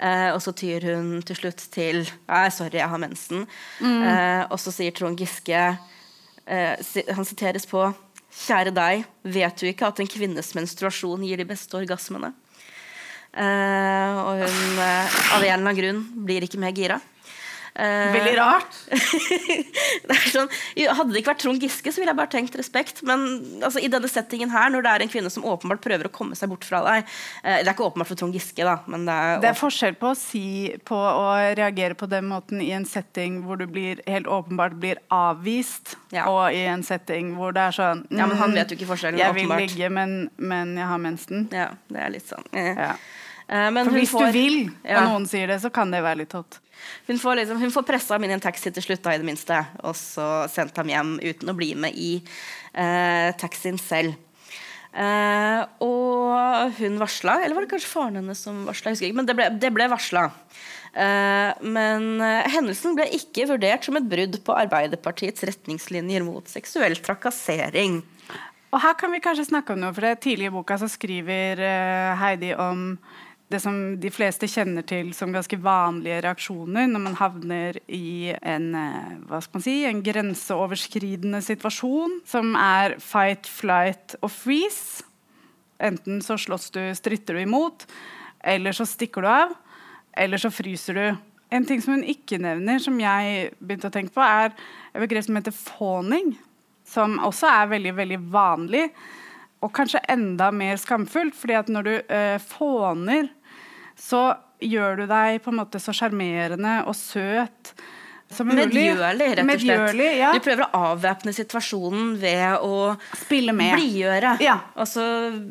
Speaker 2: Eh, og så tyr hun til slutt til Nei, sorry, jeg har mensen. Eh, og så sier Trond Giske eh, Han siteres på Kjære deg, vet du ikke at en kvinnes menstruasjon gir de beste orgasmene? Eh, og hun av en eller annen grunn blir ikke mer gira. Eh,
Speaker 3: Veldig rart. [LAUGHS]
Speaker 2: det er sånn, hadde det ikke vært Trond Giske, så ville jeg bare tenkt respekt. Men altså, i denne settingen her, når det er en kvinne som åpenbart prøver å komme seg bort fra deg eh, Det er ikke åpenbart for Trond Giske, da, men det er,
Speaker 3: Det er forskjell på å si på å reagere på den måten i en setting hvor du blir, helt åpenbart blir avvist,
Speaker 2: Ja.
Speaker 3: og i en setting hvor det er sånn
Speaker 2: Ja, men han
Speaker 3: mm,
Speaker 2: vet jo ikke forskjellen,
Speaker 3: Jeg vil ligge, men, men jeg har mensen.
Speaker 2: ja, det er litt sånn eh.
Speaker 3: Ja.
Speaker 2: Men
Speaker 3: For hvis
Speaker 2: får-
Speaker 3: du vil,
Speaker 2: Ja.
Speaker 3: og noen sier det, så kan det være litt hot.
Speaker 2: Hun får, liksom, hun får pressa ham inn i en taxi til slutt, da, i det minste. Og så sendt ham hjem uten å bli med i eh, taxien selv. Eh, og hun varsla, eller var det kanskje faren hennes som varsla? Men det ble, det ble varsla. Eh, men eh, hendelsen ble ikke vurdert som et brudd på Arbeiderpartiets retningslinjer mot seksuell trakassering.
Speaker 3: Og her kan vi kanskje snakke om noe, for det tidlig i boka så skriver eh, Heidi om det som de fleste kjenner til som ganske vanlige reaksjoner når man havner i en, eh, si, en grenseoverskridende situasjon, som er fight, flight og freeze. Enten så slåss du, stritter du imot, eller så stikker du av, eller så fryser du. En ting som hun ikke nevner, som jeg begynte å tenke på, er et begrep som heter fawning som også er veldig veldig vanlig, og kanskje enda mer skamfullt. fordi at når du eh, fåner, så gjør du deg på en måte så sjarmerende og søt som mulig.
Speaker 2: Medgjørlig, rett og slett.
Speaker 3: Medgjørlig, ja.
Speaker 2: Du prøver å avvæpne situasjonen ved å
Speaker 3: Spille med.
Speaker 2: blidgjøre.
Speaker 3: Ja.
Speaker 2: Altså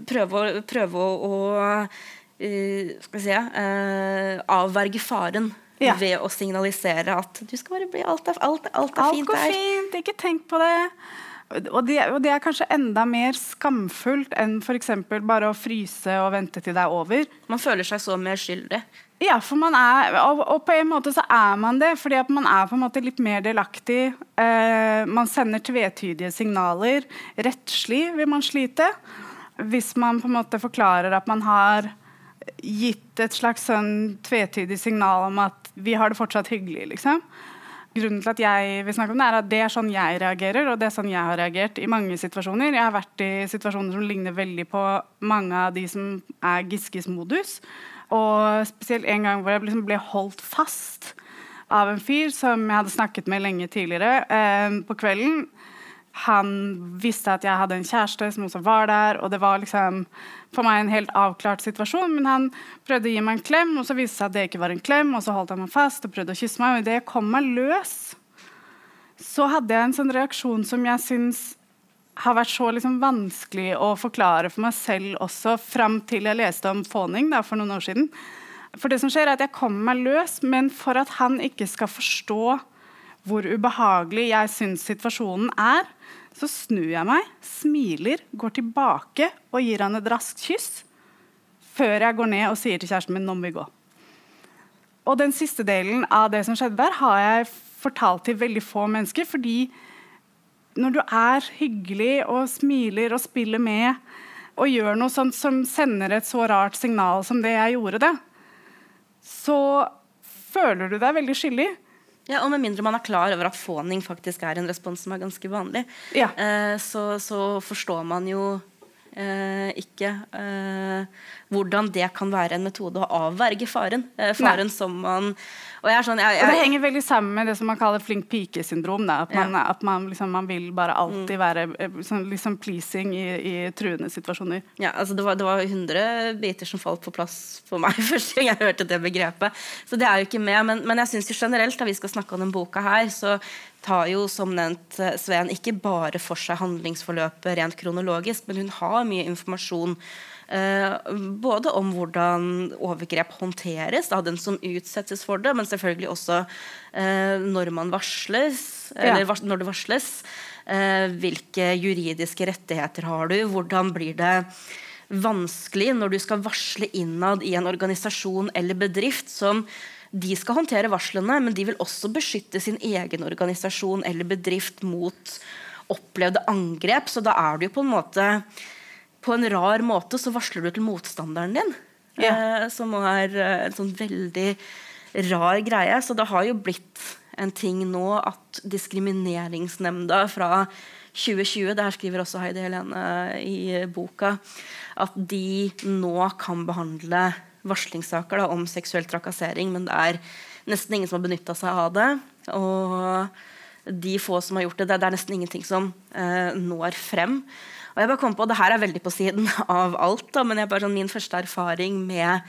Speaker 2: prøve å, prøve å, eh, skal vi si, uh, avverge faren
Speaker 3: Ja.
Speaker 2: ved å signalisere at du skal bare bli alt er, alt, alt er
Speaker 3: Alt
Speaker 2: fint
Speaker 3: går
Speaker 2: der.
Speaker 3: fint, ikke tenk på det. Og det, og det er kanskje enda mer skamfullt enn f.eks. bare å fryse og vente til det er over.
Speaker 2: Man føler seg så mer skyldig.
Speaker 3: Ja, for man er, og, og på en måte så er man det, fordi at man er på en måte litt mer delaktig. Eh, man sender tvetydige signaler. Rettslig vil man slite. Hvis man på en måte forklarer at man har gitt et slags sånn tvetydig signal om at vi har det fortsatt hyggelig, liksom. Grunnen til at jeg vil snakke om det, er at det er sånn jeg reagerer, og det er sånn jeg har reagert i mange situasjoner. Jeg har vært i situasjoner som ligner veldig på mange av de som er Giskes modus. Og spesielt en gang hvor jeg liksom ble holdt fast av en fyr som jeg hadde snakket med lenge tidligere eh, på kvelden. Han visste at jeg hadde en kjæreste som også var der, og det var liksom for meg en helt avklart situasjon. Men han prøvde å gi meg en klem, og så viste det seg at det ikke var en klem. Og så holdt han meg fast og prøvde å kysse meg, og idet jeg kom meg løs, så hadde jeg en sånn reaksjon som jeg syns har vært så liksom vanskelig å forklare for meg selv også, fram til jeg leste om fåning for noen år siden. For det som skjer er at Jeg kommer meg løs, men for at han ikke skal forstå hvor ubehagelig jeg syns situasjonen er, så snur jeg meg, smiler, går tilbake og gir han et raskt kyss. Før jeg går ned og sier til kjæresten min nå må vi gå. Og den siste delen av det som skjedde der, har jeg fortalt til veldig få mennesker. fordi når du er hyggelig og smiler og spiller med og gjør noe sånt som sender et så rart signal som det jeg gjorde det, så føler du deg veldig skyldig.
Speaker 2: Ja, og Med mindre man er klar over at fåning faktisk er en respons som er ganske vanlig,
Speaker 3: Ja.
Speaker 2: eh, så, så forstår man jo ikke eh, hvordan det kan være en metode å avverge faren. Eh, faren som man Og jeg sånn jeg,
Speaker 3: Og det henger veldig sammen med det som man kaller flink pike-syndrom. At, At,
Speaker 2: Ja.
Speaker 3: man, at man, liksom, man vil bare alltid være eh, sånn, liksom pleasing i, i truende situasjoner.
Speaker 2: ja, altså det, var, det var 100 biter som falt på plass for meg [LAUGHS] første gang jeg hørte det begrepet. Så det er jo ikke med. Men, men jeg syns jo generelt, da vi skal snakke om denne boka her, så tar jo som nevnt eh, Sveen ikke bare for seg handlingsforløpet rent kronologisk, men hun har har mye informasjon. eh, både om hvordan overgrep håndteres av den som utsettes for det, men selvfølgelig også eh, når man varsles, eller ja. når det varsles. Eh, hvilke juridiske rettigheter har du? Hvordan blir det vanskelig når du skal varsle innad i en organisasjon eller bedrift som de skal håndtere varslene, men de vil også beskytte sin egen organisasjon eller bedrift mot opplevde angrep. Så da er du jo på en måte På en rar måte så varsler du til motstanderen din.
Speaker 3: Ja.
Speaker 2: Eh, som er eh, en sånn veldig rar greie. Så det har jo blitt en ting nå at Diskrimineringsnemnda fra 2020, det her skriver også Heidi Helene i boka, at de nå kan behandle varslingssaker da, om seksuell trakassering, men det er nesten ingen som har benytta seg av det. Og de få som har gjort det, det er nesten ingenting som eh, når frem. Og jeg bare kom på, Det her er veldig på siden [LAUGHS] av alt, da, men bare, sånn, min første erfaring med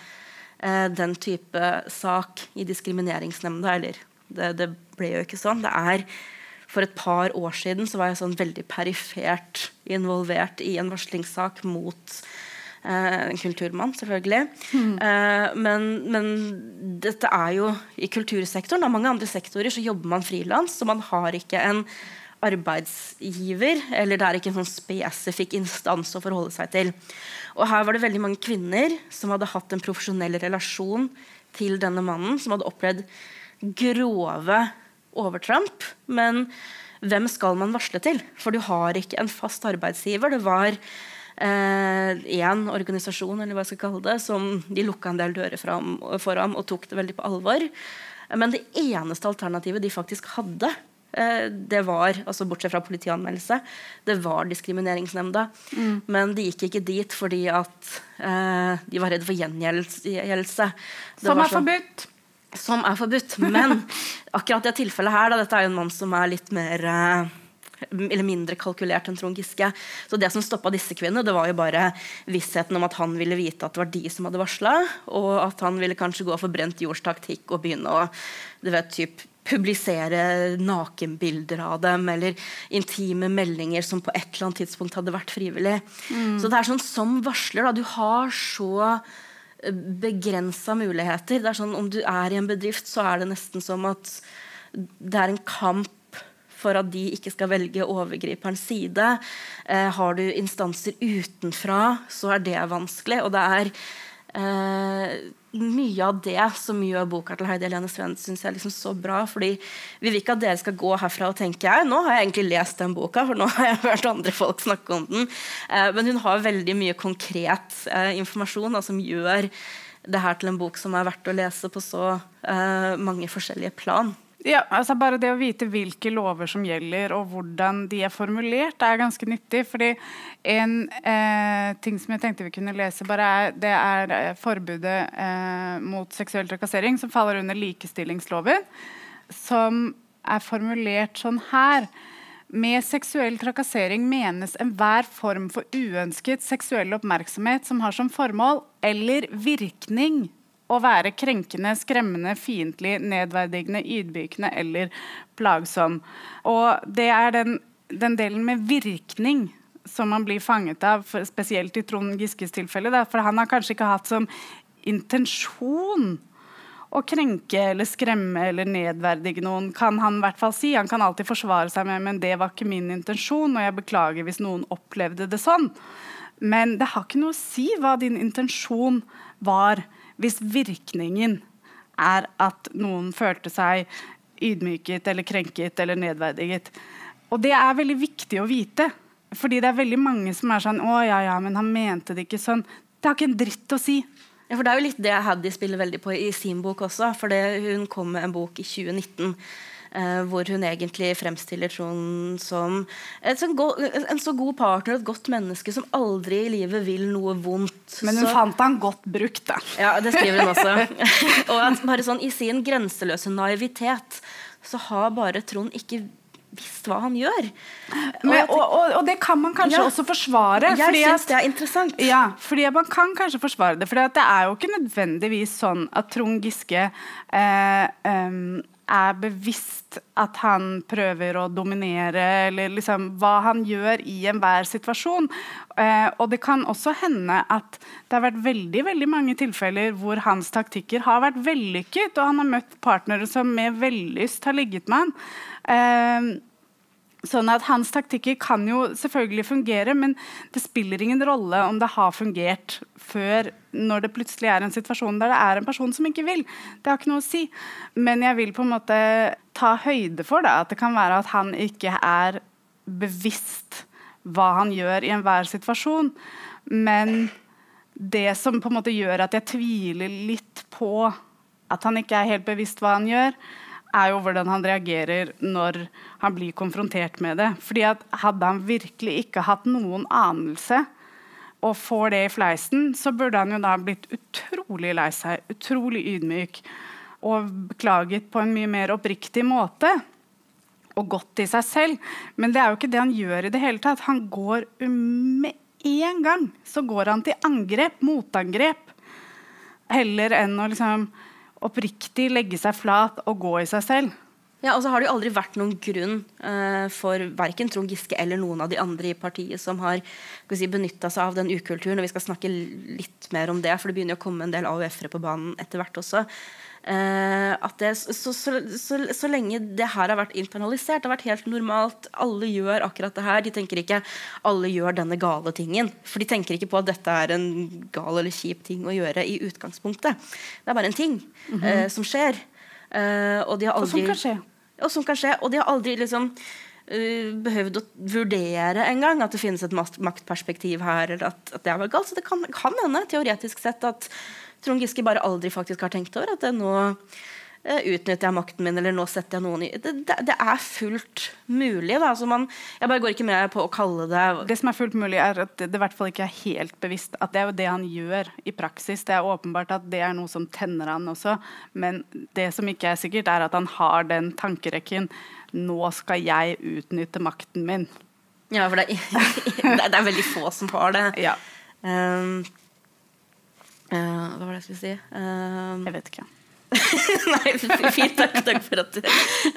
Speaker 2: eh, den type sak i Diskrimineringsnemnda Eller det, det ble jo ikke sånn. Det er For et par år siden så var jeg sånn veldig perifert involvert i en varslingssak mot en kulturmann, selvfølgelig. Eh, men, men dette er jo i kultursektoren. I mange andre sektorer så jobber man frilans, så man har ikke en arbeidsgiver, eller det er ikke en sånn spesifikk instans å forholde seg til. Og her var det veldig mange kvinner som hadde hatt en profesjonell relasjon til denne mannen, som hadde opplevd grove overtramp. Men hvem skal man varsle til? For du har ikke en fast arbeidsgiver. Det var én eh, organisasjon eller hva jeg skal kalle det, som de lukka en del dører fram, for ham og tok det veldig på alvor. Men det eneste alternativet de faktisk hadde, eh, det var, altså bortsett fra politianmeldelse, det var Diskrimineringsnemnda. Men de gikk ikke dit fordi at eh, de var redd for gjengjeldelse.
Speaker 3: Som er forbudt.
Speaker 2: som er forbudt. Men akkurat det tilfellet her, da, dette er jo en mann som er litt mer eh, eller mindre kalkulert enn Trond Giske. Så det som stoppa disse kvinnene, det var jo bare vissheten om at han ville vite at det var de som hadde varsla, og at han ville kanskje gå for brent jords taktikk og begynne å du vet, typ, publisere nakenbilder av dem eller intime meldinger som på et eller annet tidspunkt hadde vært frivillig. Så det er sånn som varsler, da, du har så begrensa muligheter. Det er sånn, Om du er i en bedrift, så er det nesten som at det er en kamp for at de ikke skal velge overgriperens side. Eh, har du instanser utenfra, så er det vanskelig. Og det er eh, mye av det som gjør boka til Heidi Helene Svend synes jeg er liksom så bra. fordi Vi vil ikke at dere skal gå herfra og tenke jeg, nå har jeg egentlig lest den boka, for nå har jeg hørt andre folk snakke om den. Eh, men hun har veldig mye konkret eh, informasjon da, som gjør det her til en bok som er verdt å lese på så eh, mange forskjellige plan.
Speaker 3: Ja, altså Bare det å vite hvilke lover som gjelder, og hvordan de er formulert, er ganske nyttig. fordi en eh, ting som jeg tenkte vi kunne lese, bare er, det er eh, forbudet eh, mot seksuell trakassering, som faller under likestillingsloven, som er formulert sånn her. Med seksuell trakassering menes enhver form for uønsket seksuell oppmerksomhet som har som formål eller virkning å være krenkende, skremmende, fiendtlig, nedverdigende, ydmykende eller plagsom. Og det er den, den delen med virkning som man blir fanget av, spesielt i Trond Giskes tilfelle. Da, for han har kanskje ikke hatt som intensjon å krenke eller skremme eller nedverdige noen, kan han i hvert fall si. Han kan alltid forsvare seg med men det var ikke min intensjon, og jeg beklager hvis noen opplevde det sånn. Men det har ikke noe å si hva din intensjon var, hvis virkningen er at noen følte seg ydmyket eller krenket eller nedverdiget. Og det er veldig viktig å vite. Fordi det er veldig mange som er sånn Å ja, ja, men han mente det ikke sånn. Det har ikke en dritt å si.
Speaker 2: Ja, for Det er jo litt det Haddy spiller veldig på i sin bok også. for Hun kom med en bok i 2019 eh, hvor hun egentlig fremstiller Trond som sånn en så god partner, et godt menneske som aldri i livet vil noe vondt.
Speaker 3: Men hun
Speaker 2: så,
Speaker 3: fant han godt brukt, da.
Speaker 2: Ja, det skriver hun også. [LAUGHS] og bare sånn, I sin grenseløse naivitet så har bare Trond ikke visst hva han gjør. Og
Speaker 3: Men, og, og, og det kan man kanskje
Speaker 2: Ja.
Speaker 3: også forsvare.
Speaker 2: Jeg
Speaker 3: fordi
Speaker 2: syns det er interessant.
Speaker 3: Ja, fordi man kan kanskje forsvare det. For det er jo ikke nødvendigvis sånn at Trond Giske eh, em, er bevisst at han prøver å dominere, eller liksom hva han gjør i enhver situasjon. Eh, og det kan også hende at det har vært veldig veldig mange tilfeller hvor hans taktikker har vært vellykket, og han har møtt partnere som med vellyst har ligget med han. Eh, Sånn at Hans taktikker kan jo selvfølgelig fungere, men det spiller ingen rolle om det har fungert før når det plutselig er en situasjon der det er en person som ikke vil. Det har ikke noe å si. Men jeg vil på en måte ta høyde for det, at det kan være at han ikke er bevisst hva han gjør i enhver situasjon. Men det som på en måte gjør at jeg tviler litt på at han ikke er helt bevisst hva han gjør, er jo hvordan han reagerer når han blir konfrontert med det. Fordi at Hadde han virkelig ikke hatt noen anelse og får det i fleisen, så burde han jo da blitt utrolig lei seg, utrolig ydmyk og beklaget på en mye mer oppriktig måte. Og gått i seg selv. Men det er jo ikke det han gjør i det hele tatt. Han går med en gang så går han til angrep, motangrep, heller enn å liksom oppriktig legge seg flat og gå i seg selv.
Speaker 2: Ja, og så har det jo aldri vært noen grunn uh, for verken Trond Giske eller noen av de andre i partiet som har si, benytta seg av den ukulturen. og Vi skal snakke litt mer om det, for det begynner å komme en del AUF-ere på banen etter hvert også. Uh, at det, så, så, så, så, lenge det her har vært internalisert, det har vært helt normalt, alle gjør akkurat det her. De tenker ikke alle gjør denne gale tingen. For de tenker ikke på at dette er en gal eller kjip ting å gjøre i utgangspunktet. Det er bare en ting mm -hmm. uh, som skjer. og de har aldri
Speaker 3: Og som kan skje
Speaker 2: og som kan skje. Og de har aldri liksom uh, behøvd å vurdere engang at det finnes et maktperspektiv her. eller at, at det er galt. Så det kan, kan hende, teoretisk sett, at Trond Giske bare aldri faktisk har tenkt over at det nå uh, utnytter jeg makten min, eller nå setter jeg noen i Det, det, er fullt mulig. Da. Altså man, jeg bare går ikke med på å kalle det
Speaker 3: Det som er fullt mulig, er at det i hvert fall ikke er helt bevisst. At det er jo det han gjør i praksis. Det er åpenbart at det er noe som tenner han også. Men det som ikke er sikkert, er at han har den tankerekken Nå skal jeg utnytte makten min.
Speaker 2: Ja, for det er, [LAUGHS] det er veldig få som har det.
Speaker 3: Ja.
Speaker 2: Um, hva var det jeg skulle si? Um,
Speaker 3: jeg vet ikke. [LAUGHS]
Speaker 2: nei, fint. Takk, takk, for at du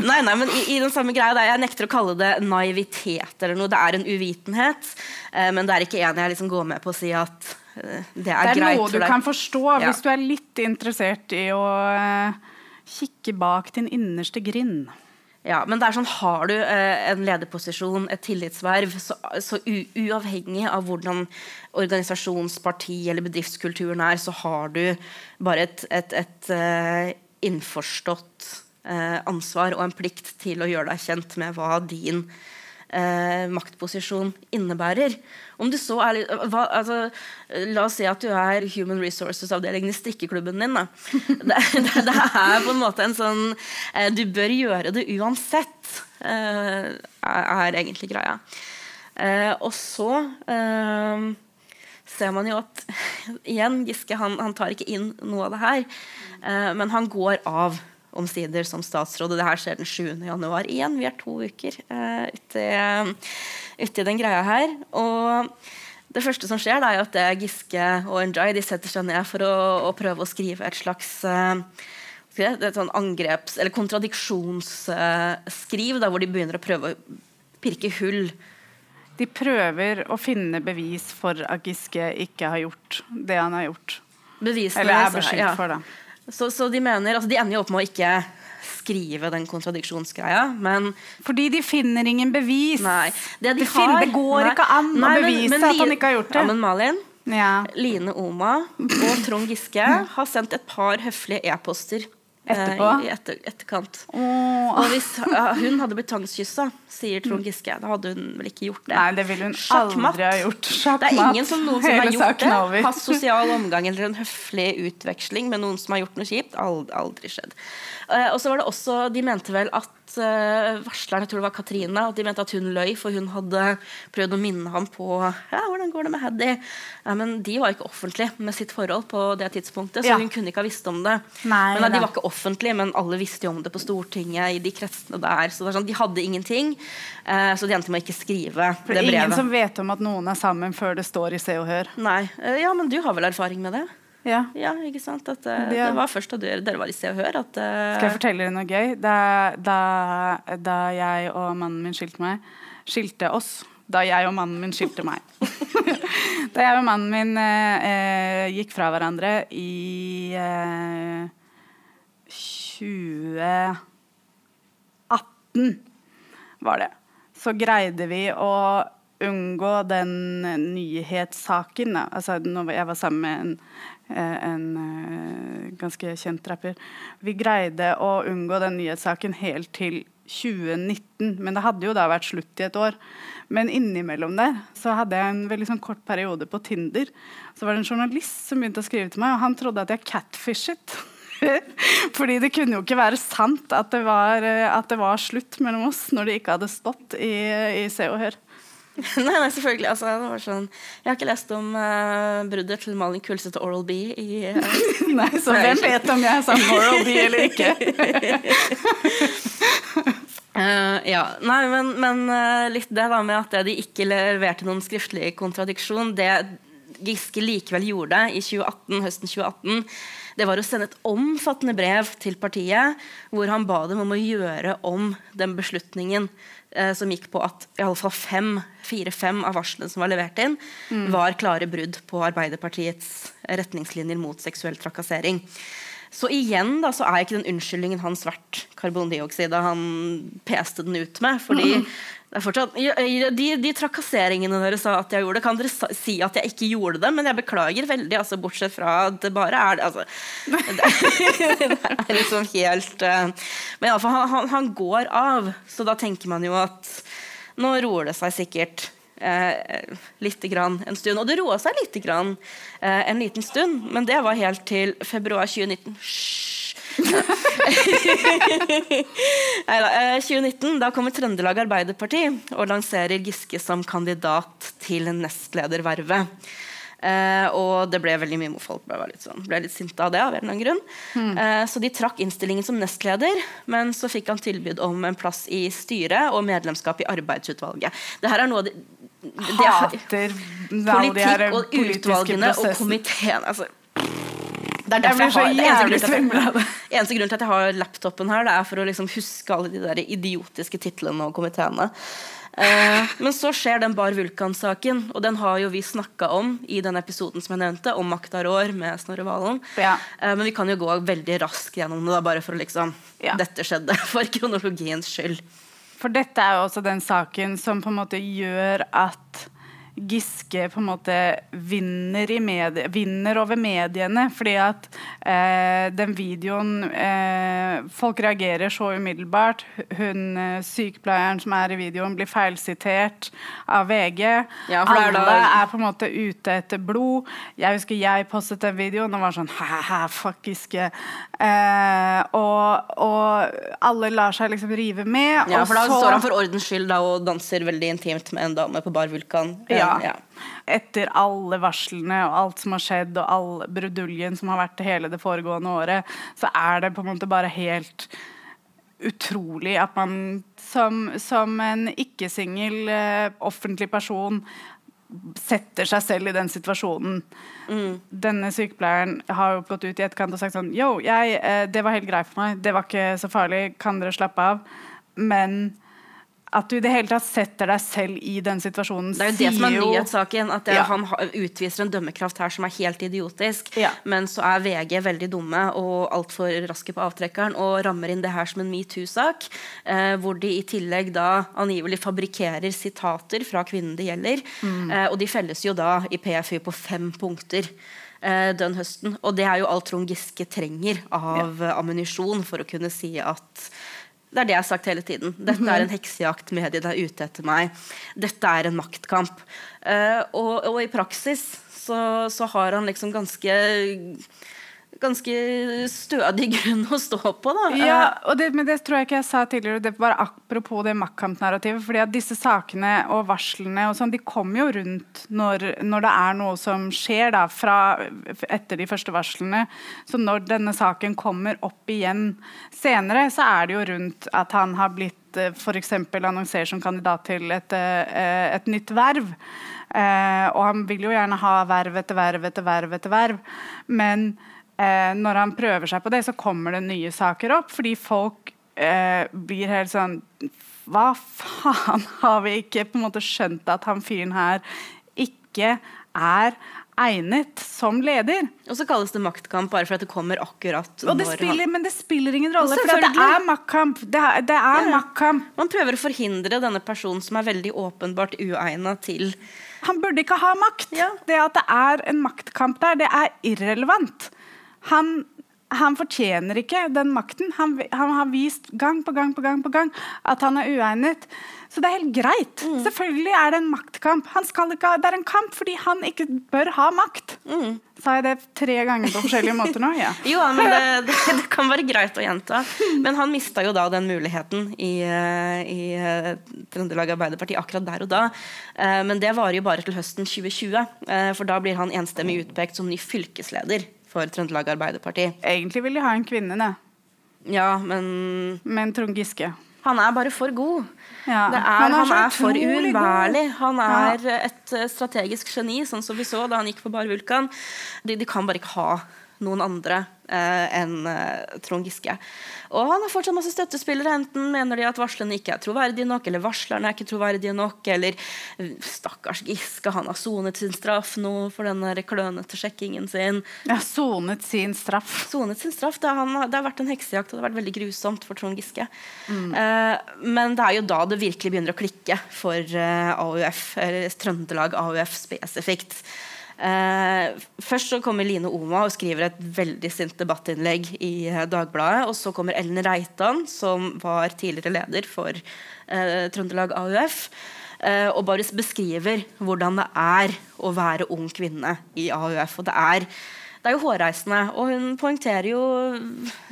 Speaker 2: Nei, nei, men i, i, den samme greia der, Jeg nekter å kalle det naivitet eller noe. Det er en uvitenhet. Eh, men det er ikke en jeg liksom går med på å si at eh, det er,
Speaker 3: greit.
Speaker 2: Det er
Speaker 3: noe du kan forstå ja. hvis du er litt interessert i å eh, kikke bak din innerste grind.
Speaker 2: Ja, men det er sånn, Har du eh, en lederposisjon, et tillitsverv, så, så uavhengig av hvordan organisasjonsparti eller bedriftskulturen er, så har du bare et, et, et eh, innforstått eh, ansvar og en plikt til å gjøre deg kjent med hva din uh, maktposisjon innebærer. Om du så er hva, altså, La oss si at du er Human Resources-avdelingen i strikkeklubben din. [LAUGHS] Det, det, det, er på en måte en sånn eh, Du bør gjøre det uansett, eh, er egentlig greia. Eh, og så ser man jo at [LAUGHS] igjen, Giske han, han, tar ikke inn noe av det her. men han går av omsider som statsråd. Og det her skjer den 7. januar. Igjen, vi er to uker uh, ute, ute, i den greia her. Og det første som skjer, er at Giske og Njay de setter seg ned for å, å prøve å skrive et slags uh, et sånn angreps- eller kontradiksjonsskriv, uh, hvor de begynner å prøve å pirke hull.
Speaker 3: De prøver å finne bevis for at Giske ikke har gjort det han har gjort.
Speaker 2: Bevisene,
Speaker 3: eller er beskyldt ja. for det.
Speaker 2: Så, så, de mener, altså de ender jo opp med å ikke skrive den kontradiksjonsgreia, men
Speaker 3: Fordi de finner ingen bevis.
Speaker 2: Nei,
Speaker 3: det, de det, har, det går nei, ikke an nei, å bevise men, men, at han ikke har gjort det.
Speaker 2: Ja, men Malin,
Speaker 3: ja.
Speaker 2: Line Oma og Trond Giske har sendt et par høflige e-poster
Speaker 3: Etterpå?
Speaker 2: Eh, I etter, etterkant.
Speaker 3: Oh.
Speaker 2: Og hvis uh, hun hadde blitt tvangskyssa, sier Trond Giske, da hadde hun vel ikke gjort det.
Speaker 3: Nei, det ville hun aldri ha gjort.
Speaker 2: Sjakkmatt. Det er ingen som noensinne har gjort det. Hatt sosial omgang eller en høflig utveksling med noen som har gjort noe kjipt. Aldri, aldri skjedd. Uh, og så var det også, De mente vel at uh, varsleren, jeg tror det var Katrine, at de mente at hun løy, for hun hadde prøvd å minne ham på ja, hvordan går det med Heddy. Ja, men de var ikke offentlige med sitt forhold på det tidspunktet, så ja. hun kunne ikke ha visst om det.
Speaker 3: Nei,
Speaker 2: men De var ikke offentlige, men alle visste jo om det på Stortinget. i de kretsene der, så det sånn, De hadde ingenting, uh, så de endte med å ikke skrive
Speaker 3: for det brevet. Ingen som vet om at noen er sammen før det står i Se og Hør.
Speaker 2: Nei, uh, ja, Men du har vel erfaring med det?
Speaker 3: Ja.
Speaker 2: Ja, ikke sant? At det,
Speaker 3: Ja.
Speaker 2: det var først da dere, dere var i Se og Hør at uh...
Speaker 3: Skal jeg fortelle dere noe gøy? Da, da, da jeg og mannen min skilte meg Skilte oss. Da jeg og mannen min skilte meg. [LAUGHS] da jeg og mannen min eh, eh, gikk fra hverandre i eh, 2018, var det. Så greide vi å unngå den nyhetssaken. Altså, når jeg var sammen med en, eh, en eh, ganske kjent rapper. Vi greide å unngå den nyhetssaken helt til 2019. Men det hadde jo da vært slutt i et år. Men innimellom der så hadde jeg en veldig sånn kort periode på Tinder. Så var det en journalist som begynte å skrive til meg, og han trodde at jeg catfishet. [LAUGHS] [LAUGHS] Fordi det kunne jo ikke være sant at det var, eh, at det var slutt mellom oss når det ikke hadde stått i, i Se og Hør. [LAUGHS]
Speaker 2: nei, nei, selvfølgelig. Altså, det var sånn, jeg har ikke lest om uh, bruddet til Malin Kulseth og Oral B i uh, [LAUGHS]
Speaker 3: Nei, så hvem vet om jeg er sammen med Oral B eller ikke?
Speaker 2: uh, ja, nei, men, men litt det da med at de ikke leverte noen skriftlig kontradiksjon, det Giske likevel gjorde i 2018, høsten 2018, det var å sende et omfattende brev til partiet hvor han ba dem om å gjøre om den beslutningen eh, som gikk på at i alle fall fem, fire-fem av varslene som var levert inn, var klare brudd på Arbeiderpartiets retningslinjer mot seksuell trakassering. Så igjen da, så er ikke den unnskyldningen hans verdt karbondioksida han peste den ut med. fordi [LAUGHS] det er fortsatt, de, de trakasseringene dere sa at jeg gjorde, kan dere si at jeg ikke gjorde det, men jeg beklager veldig, altså, bortsett fra at det bare er altså, det, [LAUGHS] det er liksom helt uh, Men iallfall, han, han, han går av, så da tenker man jo at nå roer det seg sikkert. Eh, lite grann en stund. Og det roa seg lite grann eh, en liten stund, men det var helt til februar 2019. Hysj! [LAUGHS] Neida, da. 2019, da kommer Trøndelag Arbeiderparti og lanserer Giske som kandidat til nestledervervet. Eh, og det ble veldig mye folk ble litt, sånn, ble litt sinte av det. av en eller annen grunn. Eh, så de trakk innstillingen som nestleder, men så fikk han tilbud om en plass i styret og medlemskap i arbeidsutvalget. Det her er noe de, de,
Speaker 3: Hater de her
Speaker 2: Politikk og
Speaker 3: utvalgene
Speaker 2: utvalgene og komiteen altså, det er derfor jeg,
Speaker 3: jeg
Speaker 2: har, det eneste jeg- [LAUGHS] eneste grunn til at jeg har laptopen her, det er for å liksom huske alle de der idiotiske titlene og komiteene. Eh, men så skjer den Bar Vulkan-saken, og den har jo vi snakka om i den episoden som jeg nevnte, om Makta rår med Snorre Valen.
Speaker 3: Ja.
Speaker 2: Eh, men vi kan jo gå veldig raskt gjennom det, da, bare for å liksom
Speaker 3: Ja.
Speaker 2: Dette skjedde [LAUGHS] for kronologiens skyld.
Speaker 3: For dette er jo også den saken som på en måte gjør at Giske på en måte vinner, i medie, vinner over mediene. Fordi at eh, den videoen eh, Folk reagerer så umiddelbart. Hun eh, sykepleieren som er i videoen, blir feilsitert av VG.
Speaker 2: Ja,
Speaker 3: Alle
Speaker 2: da-
Speaker 3: er på en måte ute etter blod. Jeg husker jeg postet den videoen og var sånn Hæ, fuck Giske. Eh, og, og alle lar seg liksom rive med.
Speaker 2: Ja, for Da
Speaker 3: så-
Speaker 2: står han for ordens skyld da, og danser veldig intimt med en dame på Bar Vulkan. Eh,
Speaker 3: Ja. Etter alle varslene og alt som har skjedd, og all bruduljen som har vært hele det foregående året, så er det på en måte bare helt utrolig at man som, som en ikke-singel eh, offentlig person setter seg selv i den situasjonen. Denne sykepleieren har jo gått ut i etterkant og sagt sånn Yo, jeg, eh, det var helt greit for meg. Det var ikke så farlig. Kan dere slappe av? Men at du i det hele tatt setter deg selv i den situasjonen,
Speaker 2: Det er jo det som er nyhetssaken. At det,
Speaker 3: Ja.
Speaker 2: han utviser en dømmekraft her som er helt idiotisk.
Speaker 3: Ja.
Speaker 2: Men så er VG veldig dumme og altfor raske på avtrekkeren og rammer inn det her som en metoo-sak. Eh, hvor de i tillegg da angivelig fabrikkerer sitater fra kvinnen det gjelder.
Speaker 3: Mm.
Speaker 2: Eh, og de felles jo da i PFU på fem punkter. eh, Den høsten. Og det er jo alt Trond Giske trenger av eh, ammunisjon for å kunne si at det er det jeg har sagt hele tiden. Dette er en heksejakt. Mediet er ute etter meg. Dette er en maktkamp. Uh, og, og i praksis så, så har han liksom ganske Ganske stødig [LAUGHS] grunn å stå på, da.
Speaker 3: Ja, det, men det tror jeg ikke jeg sa tidligere. Det var apropos det maktkampnarrativet. fordi at disse sakene og varslene og sånn, de kommer jo rundt når, når det er noe som skjer da, fra, etter de første varslene. Så når denne saken kommer opp igjen senere, så er det jo rundt at han har blitt for f.eks. annonserer som kandidat til et, uh, et nytt verv. Uh, og han vil jo gjerne ha verv etter verv etter verv etter verv. Men uh, når han prøver seg på det, så kommer det nye saker opp. Fordi folk blir helt sånn Hva faen? [LAUGHS] Har vi ikke på en måte skjønt at han fyren her ikke er egnet som leder.
Speaker 2: Og så kalles det maktkamp bare for at det kommer akkurat
Speaker 3: og det spiller, Men det spiller ingen rolle, for det er maktkamp. Det er, det er ja, maktkamp.
Speaker 2: Man prøver å forhindre denne personen som er veldig åpenbart uegna til
Speaker 3: Han burde ikke ha makt. Ja. Det at det er en maktkamp der, det er irrelevant. Han, han fortjener ikke den makten. Han, han, har vist gang på gang på gang på gang at han er uegnet. Så det er helt greit. Mm. Selvfølgelig er det en maktkamp. Ikke, det er en kamp fordi han ikke bør ha makt. Mm. Sa jeg det tre ganger på forskjellige måter nå? Ja. [LAUGHS]
Speaker 2: jo, men det, det, det, kan være greit å gjenta. Men han mista jo da den muligheten i, eh, i uh, Trøndelag Arbeiderparti akkurat der og da. Uh, men det varer jo bare til høsten 2020, uh, for da blir han enstemmig utpekt som ny fylkesleder for Trøndelag Arbeiderparti.
Speaker 3: Egentlig vil de ha en kvinne, det.
Speaker 2: Ja, men
Speaker 3: Men Trond Giske.
Speaker 2: Han er bare for god. Ja. Er, han, er, han er for uunnværlig. Han er ja. et eh, strategisk geni, sånn som vi så da han gikk på Bar Vulkan. De, de kan bare ikke ha noen andre eh, enn eh, Trond Giske. Og han har fortsatt masse støttespillere. Enten mener de at varslene ikke er troverdige nok, eller varslerne er ikke troverdige nok, eller eh, stakkars Giske, han har sonet sin straff nå for den klønete sjekkingen sin.
Speaker 3: Ja, sonet sin straff.
Speaker 2: Sonet sin straff. Det, han, det, har vært en heksejakt, og det har vært veldig grusomt for Trond Giske. Mm. Eh, men det er jo da det virkelig begynner å klikke for eh, AUF, eller Trøndelag AUF spesifikt. Eh, først så kommer Line Oma og skriver et veldig sint debattinnlegg i eh, Dagbladet. Og så kommer Ellen Reitan, som var tidligere leder for eh, Trøndelag AUF. Eh, og bare beskriver hvordan det er å være ung kvinne i AUF. Og det er, det er jo hårreisende. Og hun poengterer jo,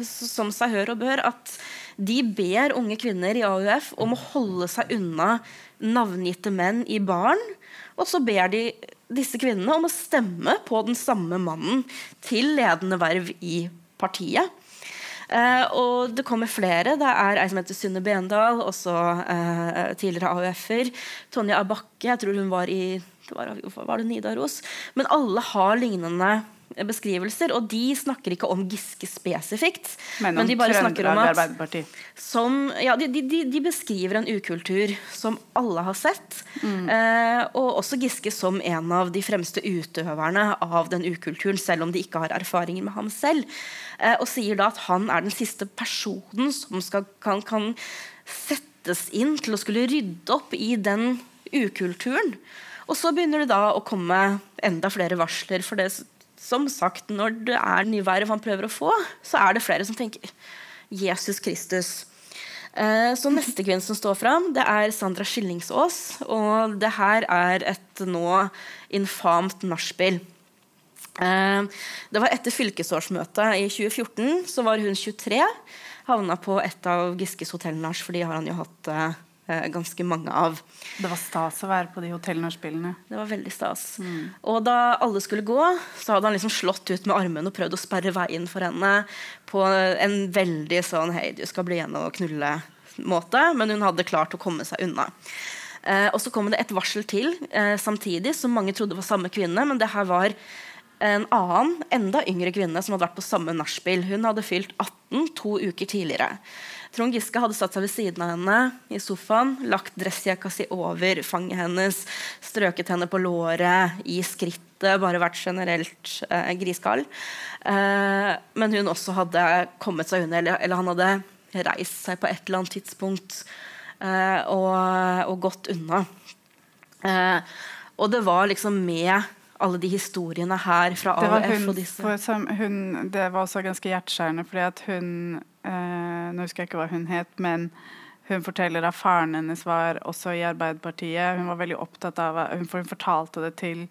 Speaker 2: som seg hør og bør, at de ber unge kvinner i AUF om å holde seg unna navngitte menn i baren. Og så ber de disse kvinnene om å stemme på den samme mannen til ledende verv i partiet. Eh, og det kommer flere. Det er ei som heter Synne Bendal, også eh, tidligere AUF-er. Tonje Abakke, jeg tror hun var i var, var det Nidaros? Men alle har lignende beskrivelser, og de snakker ikke om Giske spesifikt.
Speaker 3: Men, men de bare snakker om at
Speaker 2: som, ja, de, de, de, beskriver en ukultur som alle har sett. Mm. Eh, og også Giske som en av de fremste utøverne av den ukulturen, selv om de ikke har erfaringer med ham selv. Eh, og sier da at han er den siste personen som skal, kan, kan settes inn til å skulle rydde opp i den ukulturen. Og så begynner det da å komme enda flere varsler. For det som sagt, når det er nyværet han prøver å få, så er det flere som tenker Jesus Kristus. Eh, så neste kvinne som står fram, det er Sandra Skillingsås. Og det her er et nå infamt nachspiel. Eh, det var etter fylkesårsmøtet i 2014. Så var hun 23. Havna på et av Giskes hotellnach, for de har han jo hatt eh, ganske mange av.
Speaker 3: Det var stas å være på de hotellnachspielene.
Speaker 2: Det var veldig stas. Mm. Og da alle skulle gå, så hadde han liksom slått ut med armen og prøvd å sperre veien for henne på en veldig sånn hei, du skal bli igjen og knulle-måte. Men hun hadde klart å komme seg unna. Eh, og så kom det et varsel til eh, samtidig, som mange trodde var samme kvinne. Men det her var en annen, enda yngre kvinne som hadde vært på samme nachspiel. Hun hadde fylt 18 to uker tidligere. Trond Giske hadde satt seg ved siden av henne i sofaen, lagt dressjakka si over fanget hennes, strøket henne på låret, i skrittet, bare vært generelt eh, griskald. Eh, men hun også hadde kommet seg unna, eller, eller, han hadde reist seg på et eller annet tidspunkt eh, og, og, gått unna. Eh, og det var liksom med alle de historiene her fra AUF og disse.
Speaker 3: Hun, hun, det var også ganske hjerteskjærende, fordi at hun eh, Nå husker jeg ikke hva hun het, men hun forteller at faren hennes var også i Arbeiderpartiet. Hun var veldig opptatt av Hun, hun fortalte det til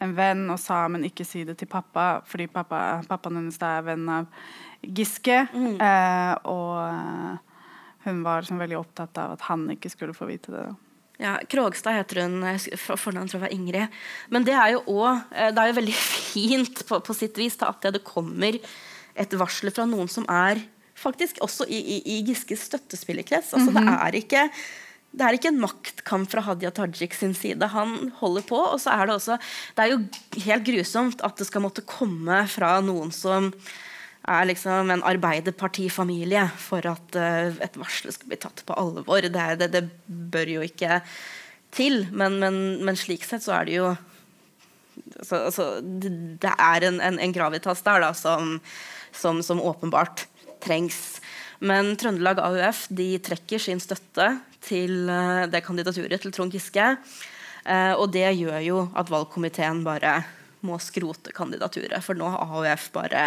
Speaker 3: en venn og sa men ikke si det til pappa, fordi pappa, pappaen hennes da er venn av Giske. Mm. Eh, og hun var sånn, veldig opptatt av at han ikke skulle få vite det.
Speaker 2: Ja, Krogstad heter hun. Fornavn tror jeg var Ingrid. Men det er jo også, eh, det er jo veldig [LAUGHS] fint på, på sitt vis at det kommer et varsel fra noen som er faktisk også i, i, i Giskes støttespillerkrets. Altså, det, er ikke, det er ikke en maktkamp fra Hadia Tajik sin side. Han holder på. Og så er det også Det er jo helt grusomt at det skal måtte komme fra noen som er liksom en arbeiderpartifamilie for at uh, et varsel skal bli tatt på alvor. Det, det, det bør jo ikke til. Men, men, men, slik sett så er det jo altså, altså, det, er en, en, en gravitas der da, som, som, som, åpenbart trengs. Men Trøndelag AUF de trekker sin støtte til uh, det kandidaturet til Trond Giske. Uh, og det gjør jo at valgkomiteen bare må skrote kandidaturet. For nå har AUF bare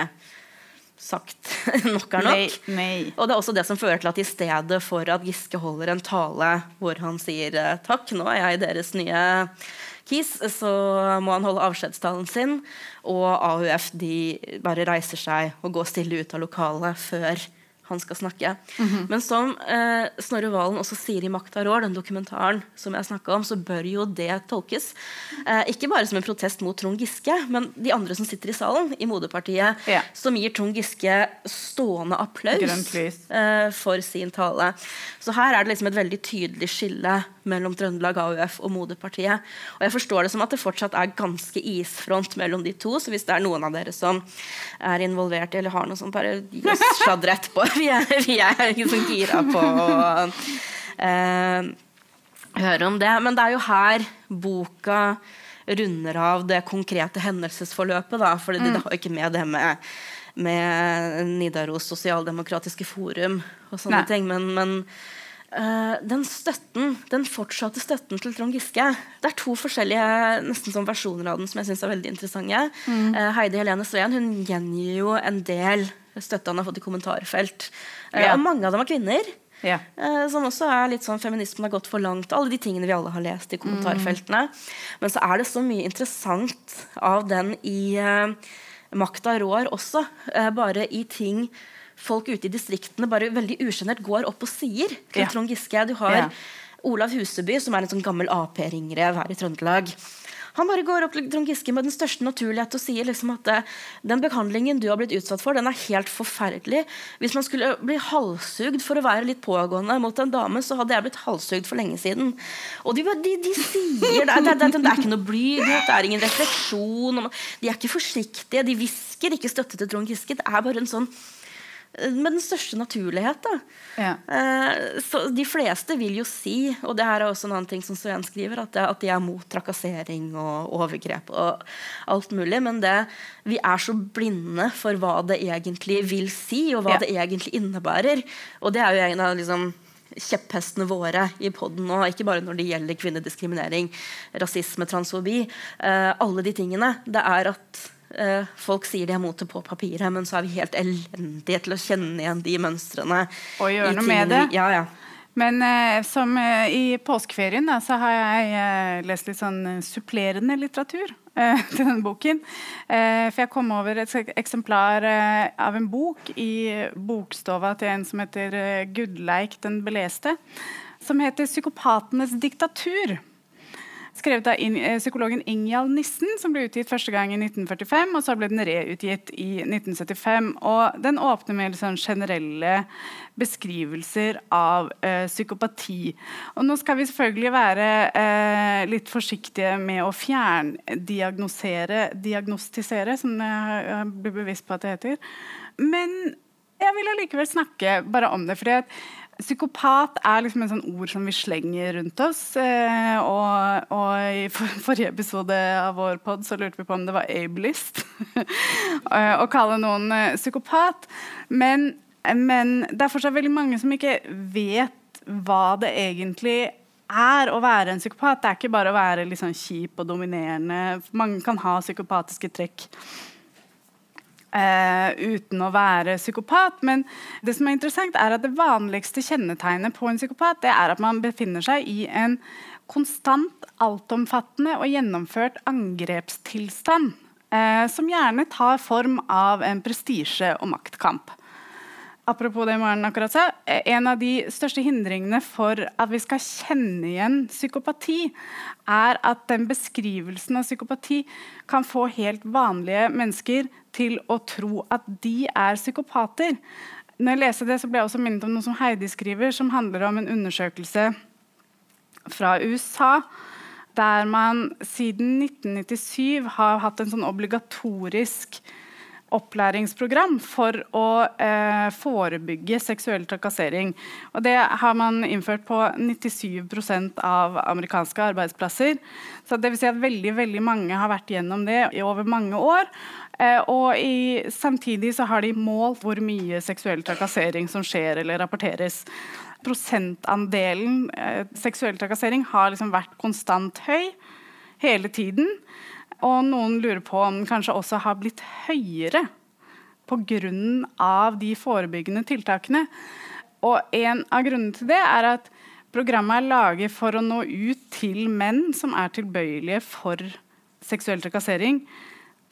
Speaker 2: sagt [LAUGHS] nok er nok.
Speaker 3: Nei, nei.
Speaker 2: Og det er også det som fører til at i stedet for at Giske holder en tale hvor han sier eh, takk, nå er jeg deres nye kis, så må han holde avskjedstalen sin. Og AUF de bare reiser seg og går stille ut av lokalet før han skal snakke. Mm -hmm. Men som eh, Snorre Valen også sier i 'Makta rår', den dokumentaren som jeg snakka om, så bør jo det tolkes. Eh, ikke bare som en protest mot Trond Giske, men de andre som sitter i salen i Moderpartiet,
Speaker 3: ja.
Speaker 2: som gir Trond Giske stående applaus eh, for sin tale. Så her er det liksom et veldig tydelig skille mellom Trøndelag AUF og Moderpartiet. Og jeg forstår det som at det fortsatt er ganske isfront mellom de to, så hvis det er noen av dere som er involvert eller har noe sånt, bare gi oss sladder etterpå [LAUGHS] vi er, vi er liksom gira på å eh, høre om det. Men det er jo her boka runder av det konkrete hendelsesforløpet. Da, for mm. det har ikke med det med, med Nidaros sosialdemokratiske forum og sånne Nei. ting. Men, men uh, den støtten, den fortsatte støtten til Trond Giske Det er to forskjellige nesten sånn versjoner av den som jeg synes er veldig interessante. Mm. Uh, Heidi Helene Sveen hun gjengir jo en del støtte han har fått i kommentarfelt. Eh, ja. Og mange av dem er kvinner.
Speaker 3: Ja.
Speaker 2: Eh, som også er litt sånn feminismen har gått for langt. Alle de tingene vi alle har lest i kommentarfeltene. Mm. Men så er det så mye interessant av den i uh, Makta rår også. Uh, bare i ting folk ute i distriktene bare veldig usjenert går opp og sier ja. Trond Giske. Du har ja. Olav Huseby, som er en sånn gammel Ap-ringrev her i Trøndelag. Han bare går opp til Trond Giske med den største naturlighet og sier liksom at eh, den behandlingen du har blitt utsatt for, den er helt forferdelig. Hvis man skulle bli halshugd for å være litt pågående mot en dame, så hadde jeg blitt halshugd for lenge siden. Og de, de, de sier det, det, det, det, er ikke noe blyghet, det er ingen refleksjon. De er ikke forsiktige, de hvisker ikke støtte til Trond Giske. Det er bare en sånn med den største naturlighet.
Speaker 3: Ja.
Speaker 2: Eh, så de fleste vil jo si, og det her er også en annen ting som Søen skriver, at, de er mot trakassering og overgrep og alt mulig. Men det, vi er så blinde for hva det egentlig vil si, og hva ja. det egentlig innebærer. Og det er jo en av liksom, kjepphestene våre i poden nå, ikke bare når det gjelder kvinnediskriminering, rasisme, transfobi. Eh, alle de tingene. Det er at Uh, folk sier de er mot det på papiret, men så er vi helt elendige til å kjenne igjen de mønstrene.
Speaker 3: Og gjøre noe med det.
Speaker 2: Ja, ja.
Speaker 3: Men uh, som uh, i påskeferien da, så har jeg lest litt sånn supplerende litteratur [LAUGHS] til denne boken. for jeg kom over et eksemplar av en bok i bokstova til en som heter Gudleik den beleste, som heter 'Psykopatenes diktatur' skrevet av eh, psykologen Ingjald Nissen, som ble utgitt første gang i 1945, og så ble den reutgitt i 1975. Og den åpner med sånn generelle beskrivelser av eh, psykopati. Og nå skal vi selvfølgelig være eh, litt forsiktige med å fjerndiagnosere diagnostisere, som jeg blir bevisst på at det heter. Men jeg vil allikevel snakke bare om det. fordi at Psykopat er liksom en sånn ord som vi slenger rundt oss. Eh, og, og, i forrige episode av vår pod så lurte vi på om det var ableist [LAUGHS] eh, å kalle noen eh, psykopat. Men, men det er fortsatt veldig mange som ikke vet hva det egentlig er å være en psykopat. Det er ikke bare å være liksom kjip og dominerende. Mange kan ha psykopatiske trekk Uh, uten å være psykopat. Men det som er interessant er at det vanligste kjennetegnet på en psykopat det er at man befinner seg i en konstant, altomfattende og gjennomført angrepstilstand. Uh, som gjerne tar form av en prestisje- og maktkamp. Apropos det Maren akkurat sa, eh, En av de største hindringene for at vi skal kjenne igjen psykopati, er at den beskrivelsen av psykopati kan få helt vanlige mennesker til å tro at de er psykopater. når jeg leser det, så ble jeg også minnet om noe som Heidi skriver, som handler om en undersøkelse fra USA. Der man siden 1997 har hatt en sånn obligatorisk opplæringsprogram for å eh, forebygge seksuell trakassering. Og det har man innført på 97% av amerikanske arbeidsplasser. Så det vil si at veldig, veldig mange har vært gjennom det i over mange år. Eh, og i, samtidig så har de målt hvor mye seksuell trakassering som skjer eller rapporteres. Prosentandelen eh, seksuell trakassering har liksom vært konstant høy hele tiden. Og noen lurer på om den kanskje også har blitt høyere pga. de forebyggende tiltakene. Og en av grunnene til det er at programmet er laget for å nå ut til menn som er tilbøyelige for seksuell trakassering.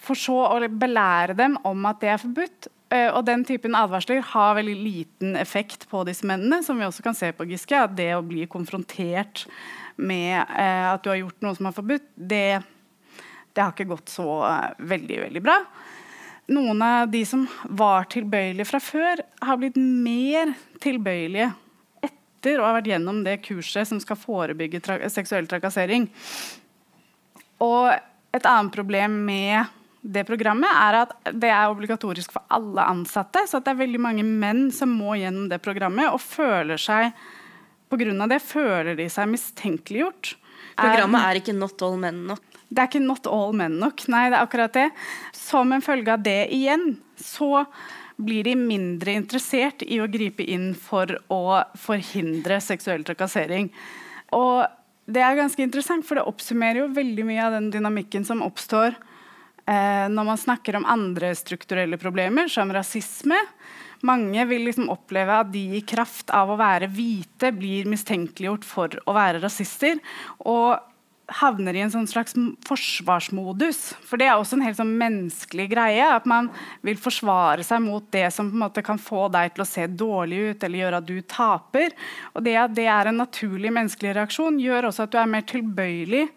Speaker 3: For så å belære dem om at det er forbudt. Eh, og den typen advarsler har veldig liten effekt på disse mennene. som vi også kan se på Giske, at Det å bli konfrontert med eh, at du har gjort noe som er forbudt, det det har ikke gått så uh, veldig, veldig bra. Noen av de som var tilbøyelige fra før, har blitt mer tilbøyelige etter å ha vært gjennom det kurset som skal forebygge tra seksuell trakassering. Og et annet problem med det programmet er at det er obligatorisk for alle ansatte. Så det er veldig mange menn som må gjennom det programmet og føler seg av det føler de seg mistenkeliggjort.
Speaker 2: Programmet er ikke not all men nok.
Speaker 3: Det er ikke not all men nok. Nei, det er akkurat det. Som en følge av det igjen, så blir de mindre interessert i å gripe inn for å forhindre seksuell trakassering. Og det er ganske interessant, for det oppsummerer jo veldig mye av den dynamikken som oppstår eh, når man snakker om andre strukturelle problemer, som rasisme. Mange vil liksom oppleve at de i kraft av å være hvite blir mistenkeliggjort for å være rasister. Og havner i en sånn slags forsvarsmodus. For det er også en helt sånn menneskelig greie. At man vil forsvare seg mot det som på en måte kan få deg til å se dårlig ut eller gjøre at du taper. Og det at det er en naturlig menneskelig reaksjon, gjør også at du er mer tilbøyelig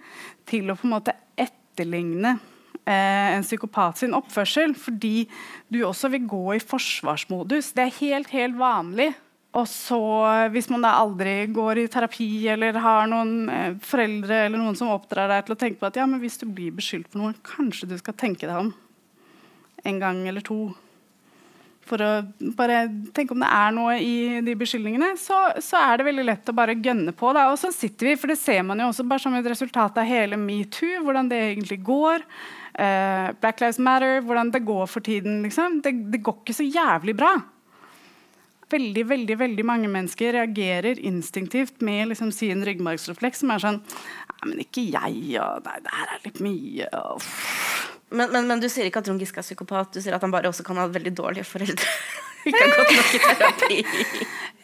Speaker 3: til å på en måte etterligne eh, en psykopat sin oppførsel. Fordi du også vil gå i forsvarsmodus. Det er helt, helt vanlig og så, hvis man da aldri går i terapi eller har noen eh, foreldre eller noen som oppdrar deg til å tenke på at ja, men hvis du blir beskyldt for noe, kanskje du skal tenke deg om en gang eller to. For å bare tenke om det er noe i de beskyldningene, så, så er det veldig lett å bare gønne på. Da. Og så sitter vi, for det ser man jo også bare som et resultat av hele metoo, hvordan det egentlig går. Uh, Black Lives Matter, hvordan det går for tiden. Liksom. Det, det går ikke så jævlig bra veldig veldig, veldig mange mennesker reagerer instinktivt med liksom sin ryggmargsrefleks, som er sånn Nei, men ikke jeg, og nei, det her er litt mye.
Speaker 2: Men, men, men, du sier ikke at Trond Giske er psykopat, du sier at han bare også kan ha veldig dårlige foreldre. [LAUGHS] ikke har gått nok i terapi.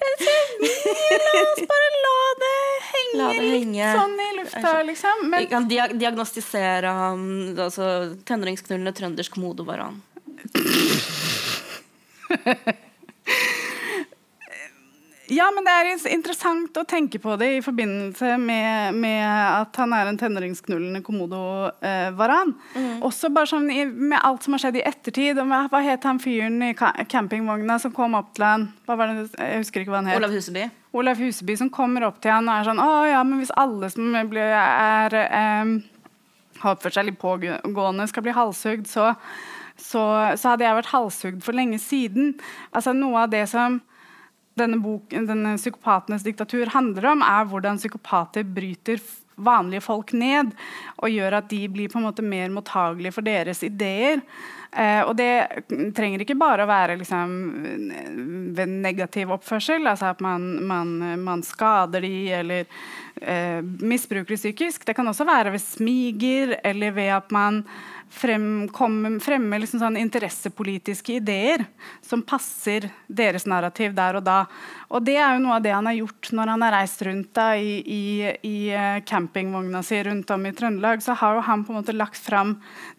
Speaker 3: La oss bare la det henge, la det henge. litt sånn i lufta, liksom.
Speaker 2: Men, Vi kan diagnostisere ham altså, tenåringsknullende trøndersk modovaran. [LAUGHS]
Speaker 3: Ja, men det er interessant å tenke på det i forbindelse med, med at han er en tenåringsknullende komodo-varan. Eh, mm. Også bare sånn i, med alt som har skjedd i ettertid. Hva, hva het han fyren i campingvogna som kom opp til han? Det? Jeg husker ikke hva han het.
Speaker 2: Olav Huseby.
Speaker 3: Olav Huseby som kommer opp til han og er sånn Å ja, men hvis alle som blir, er, um, har oppført seg litt pågående, skal bli halshugd, så, så, så hadde jeg vært halshugd for lenge siden. Altså Noe av det som denne, boken, denne psykopatenes diktatur handler om, er hvordan psykopater bryter vanlige folk ned og gjør at de blir på en måte mer mottagelige for deres ideer. Eh, og det trenger ikke bare å være liksom, ved negativ oppførsel, altså at man, man, man skader de eller eh, misbruker de psykisk. Det kan også være ved smiger eller ved at man frem, fremme liksom sånn interessepolitiske ideer som passer deres narrativ der og da. Og det er jo noe av det han har gjort når han har reist rundt da, i, i, i eh, campingvogna si rundt om i Trøndelag. Så har jo han på en måte lagt fram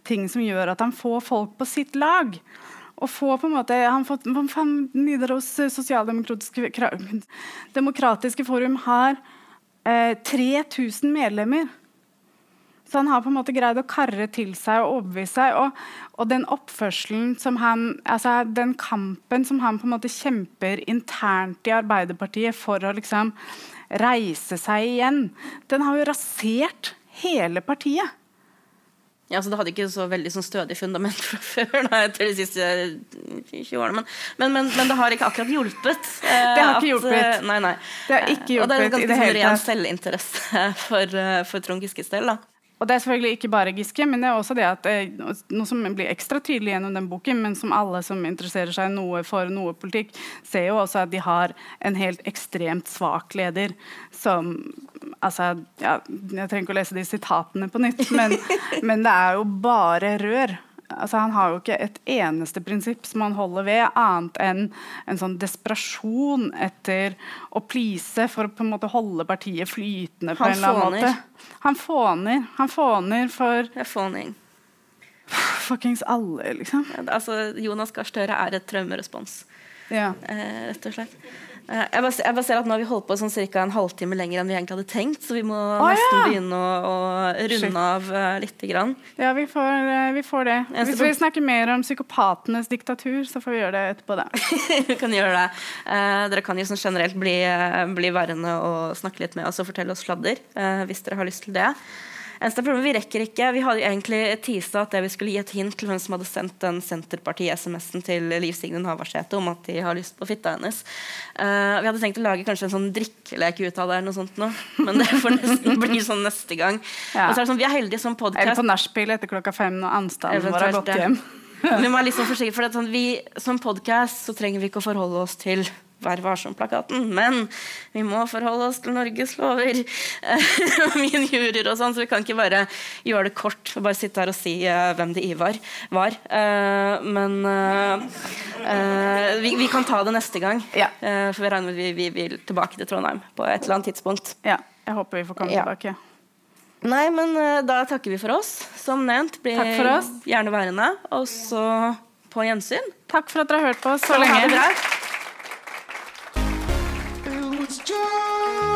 Speaker 3: ting som gjør at han får folk på sitt lag. Og få på en måte, han fått, Nidaros sosialdemokratiske demokratiske forum har eh, 3000 medlemmer Så han har på en måte greid å karre til seg og overbevise seg. Og, og den oppførselen som han altså Den kampen som han på en måte kjemper internt i Arbeiderpartiet for å liksom reise seg igjen, den har jo rasert hele partiet.
Speaker 2: Ja, så Det hadde ikke så veldig sånn stødig fundament [LAUGHS] fra før da, etter de siste 20 årene. Men, men, men, det har ikke akkurat hjulpet.
Speaker 3: Eh, det har ikke hjulpet.
Speaker 2: At, nei, nei.
Speaker 3: Det har ikke hjulpet
Speaker 2: og det er ganske
Speaker 3: i det
Speaker 2: sånn ren selvinteresse [LAUGHS] for, uh, for Trond Giskes del. da.
Speaker 3: Og det er selvfølgelig ikke bare Giske, men det er også det at eh, noe som blir ekstra tydelig gjennom den boken, men som alle som interesserer seg noe for noe politikk, ser jo også at de har en helt ekstremt svak leder som altså, ja, Jeg trenger ikke å lese de sitatene på nytt, men, [LAUGHS] men det er jo bare rør. Altså, han har jo ikke et eneste prinsipp som han holder ved, annet enn en sånn desperasjon etter å please for å på en måte holde partiet flytende. på
Speaker 2: Han
Speaker 3: en eller annen måte. Han fåner. Han fåner for
Speaker 2: Det er fåning.
Speaker 3: fuckings alle, liksom.
Speaker 2: Altså, Jonas Gahr Støre er et traumerespons,
Speaker 3: Ja.
Speaker 2: eh, rett og slett. Eh, jeg, bare, jeg bare ser at Nå har vi holdt på sånn ca. en halvtime lenger enn vi egentlig hadde tenkt, så vi må nesten
Speaker 3: ja!
Speaker 2: begynne å, å runde
Speaker 3: Shit.
Speaker 2: av uh, litt. grann.
Speaker 3: Ja, vi får, eh, vi får det. Hvis vi snakker mer om psykopatenes diktatur, så får vi gjøre det etterpå. Da. [LAUGHS]
Speaker 2: vi kan gjøre det. Uh, dere kan jo sånn generelt bli, uh, bli værende og snakke litt med oss og fortelle oss sladder, eh, hvis dere har lyst til det. Eneste problem, Vi rekker ikke. Vi hadde jo egentlig tisa at det vi skulle gi et hint til hvem som hadde sendt den Senterparti-SMS-en til Liv Signe Navarsete om at de har lyst på fitta hennes. Uh, vi hadde tenkt å lage kanskje en sånn drikkelek ut av det, eller noe sånt nå. men det får nesten bli sånn neste gang.
Speaker 3: Ja.
Speaker 2: Og så er det sånn, Vi er heldige som
Speaker 3: Eller
Speaker 2: podkast.
Speaker 3: på nachspiel etter klokka fem når anstanden vår har gått hjem.
Speaker 2: Vi må være litt sånn forsiktige, for det sånn, vi, som podkast så trenger vi ikke å forholde oss til Vær varsom-plakaten, men vi må forholde oss til Norges lover. [LAUGHS] og Mine juryer og sånn, så vi kan ikke bare gjøre det kort og bare sitte her og si uh, hvem det Ivar var. Uh, men uh, eh, vi, vi kan ta det neste gang,
Speaker 3: Ja.
Speaker 2: Eh, for vi regner med at vi, vi vil tilbake til Trondheim på et eller annet tidspunkt.
Speaker 3: Ja, jeg håper vi får komme
Speaker 2: Ja.
Speaker 3: tilbake.
Speaker 2: Nei, men eh, da takker vi for oss. Som nevnt, bli
Speaker 3: oss.
Speaker 2: gjerne værende. Og så på gjensyn.
Speaker 3: Takk for at dere har hørt på så
Speaker 2: Ha det
Speaker 3: lenge.
Speaker 2: Show!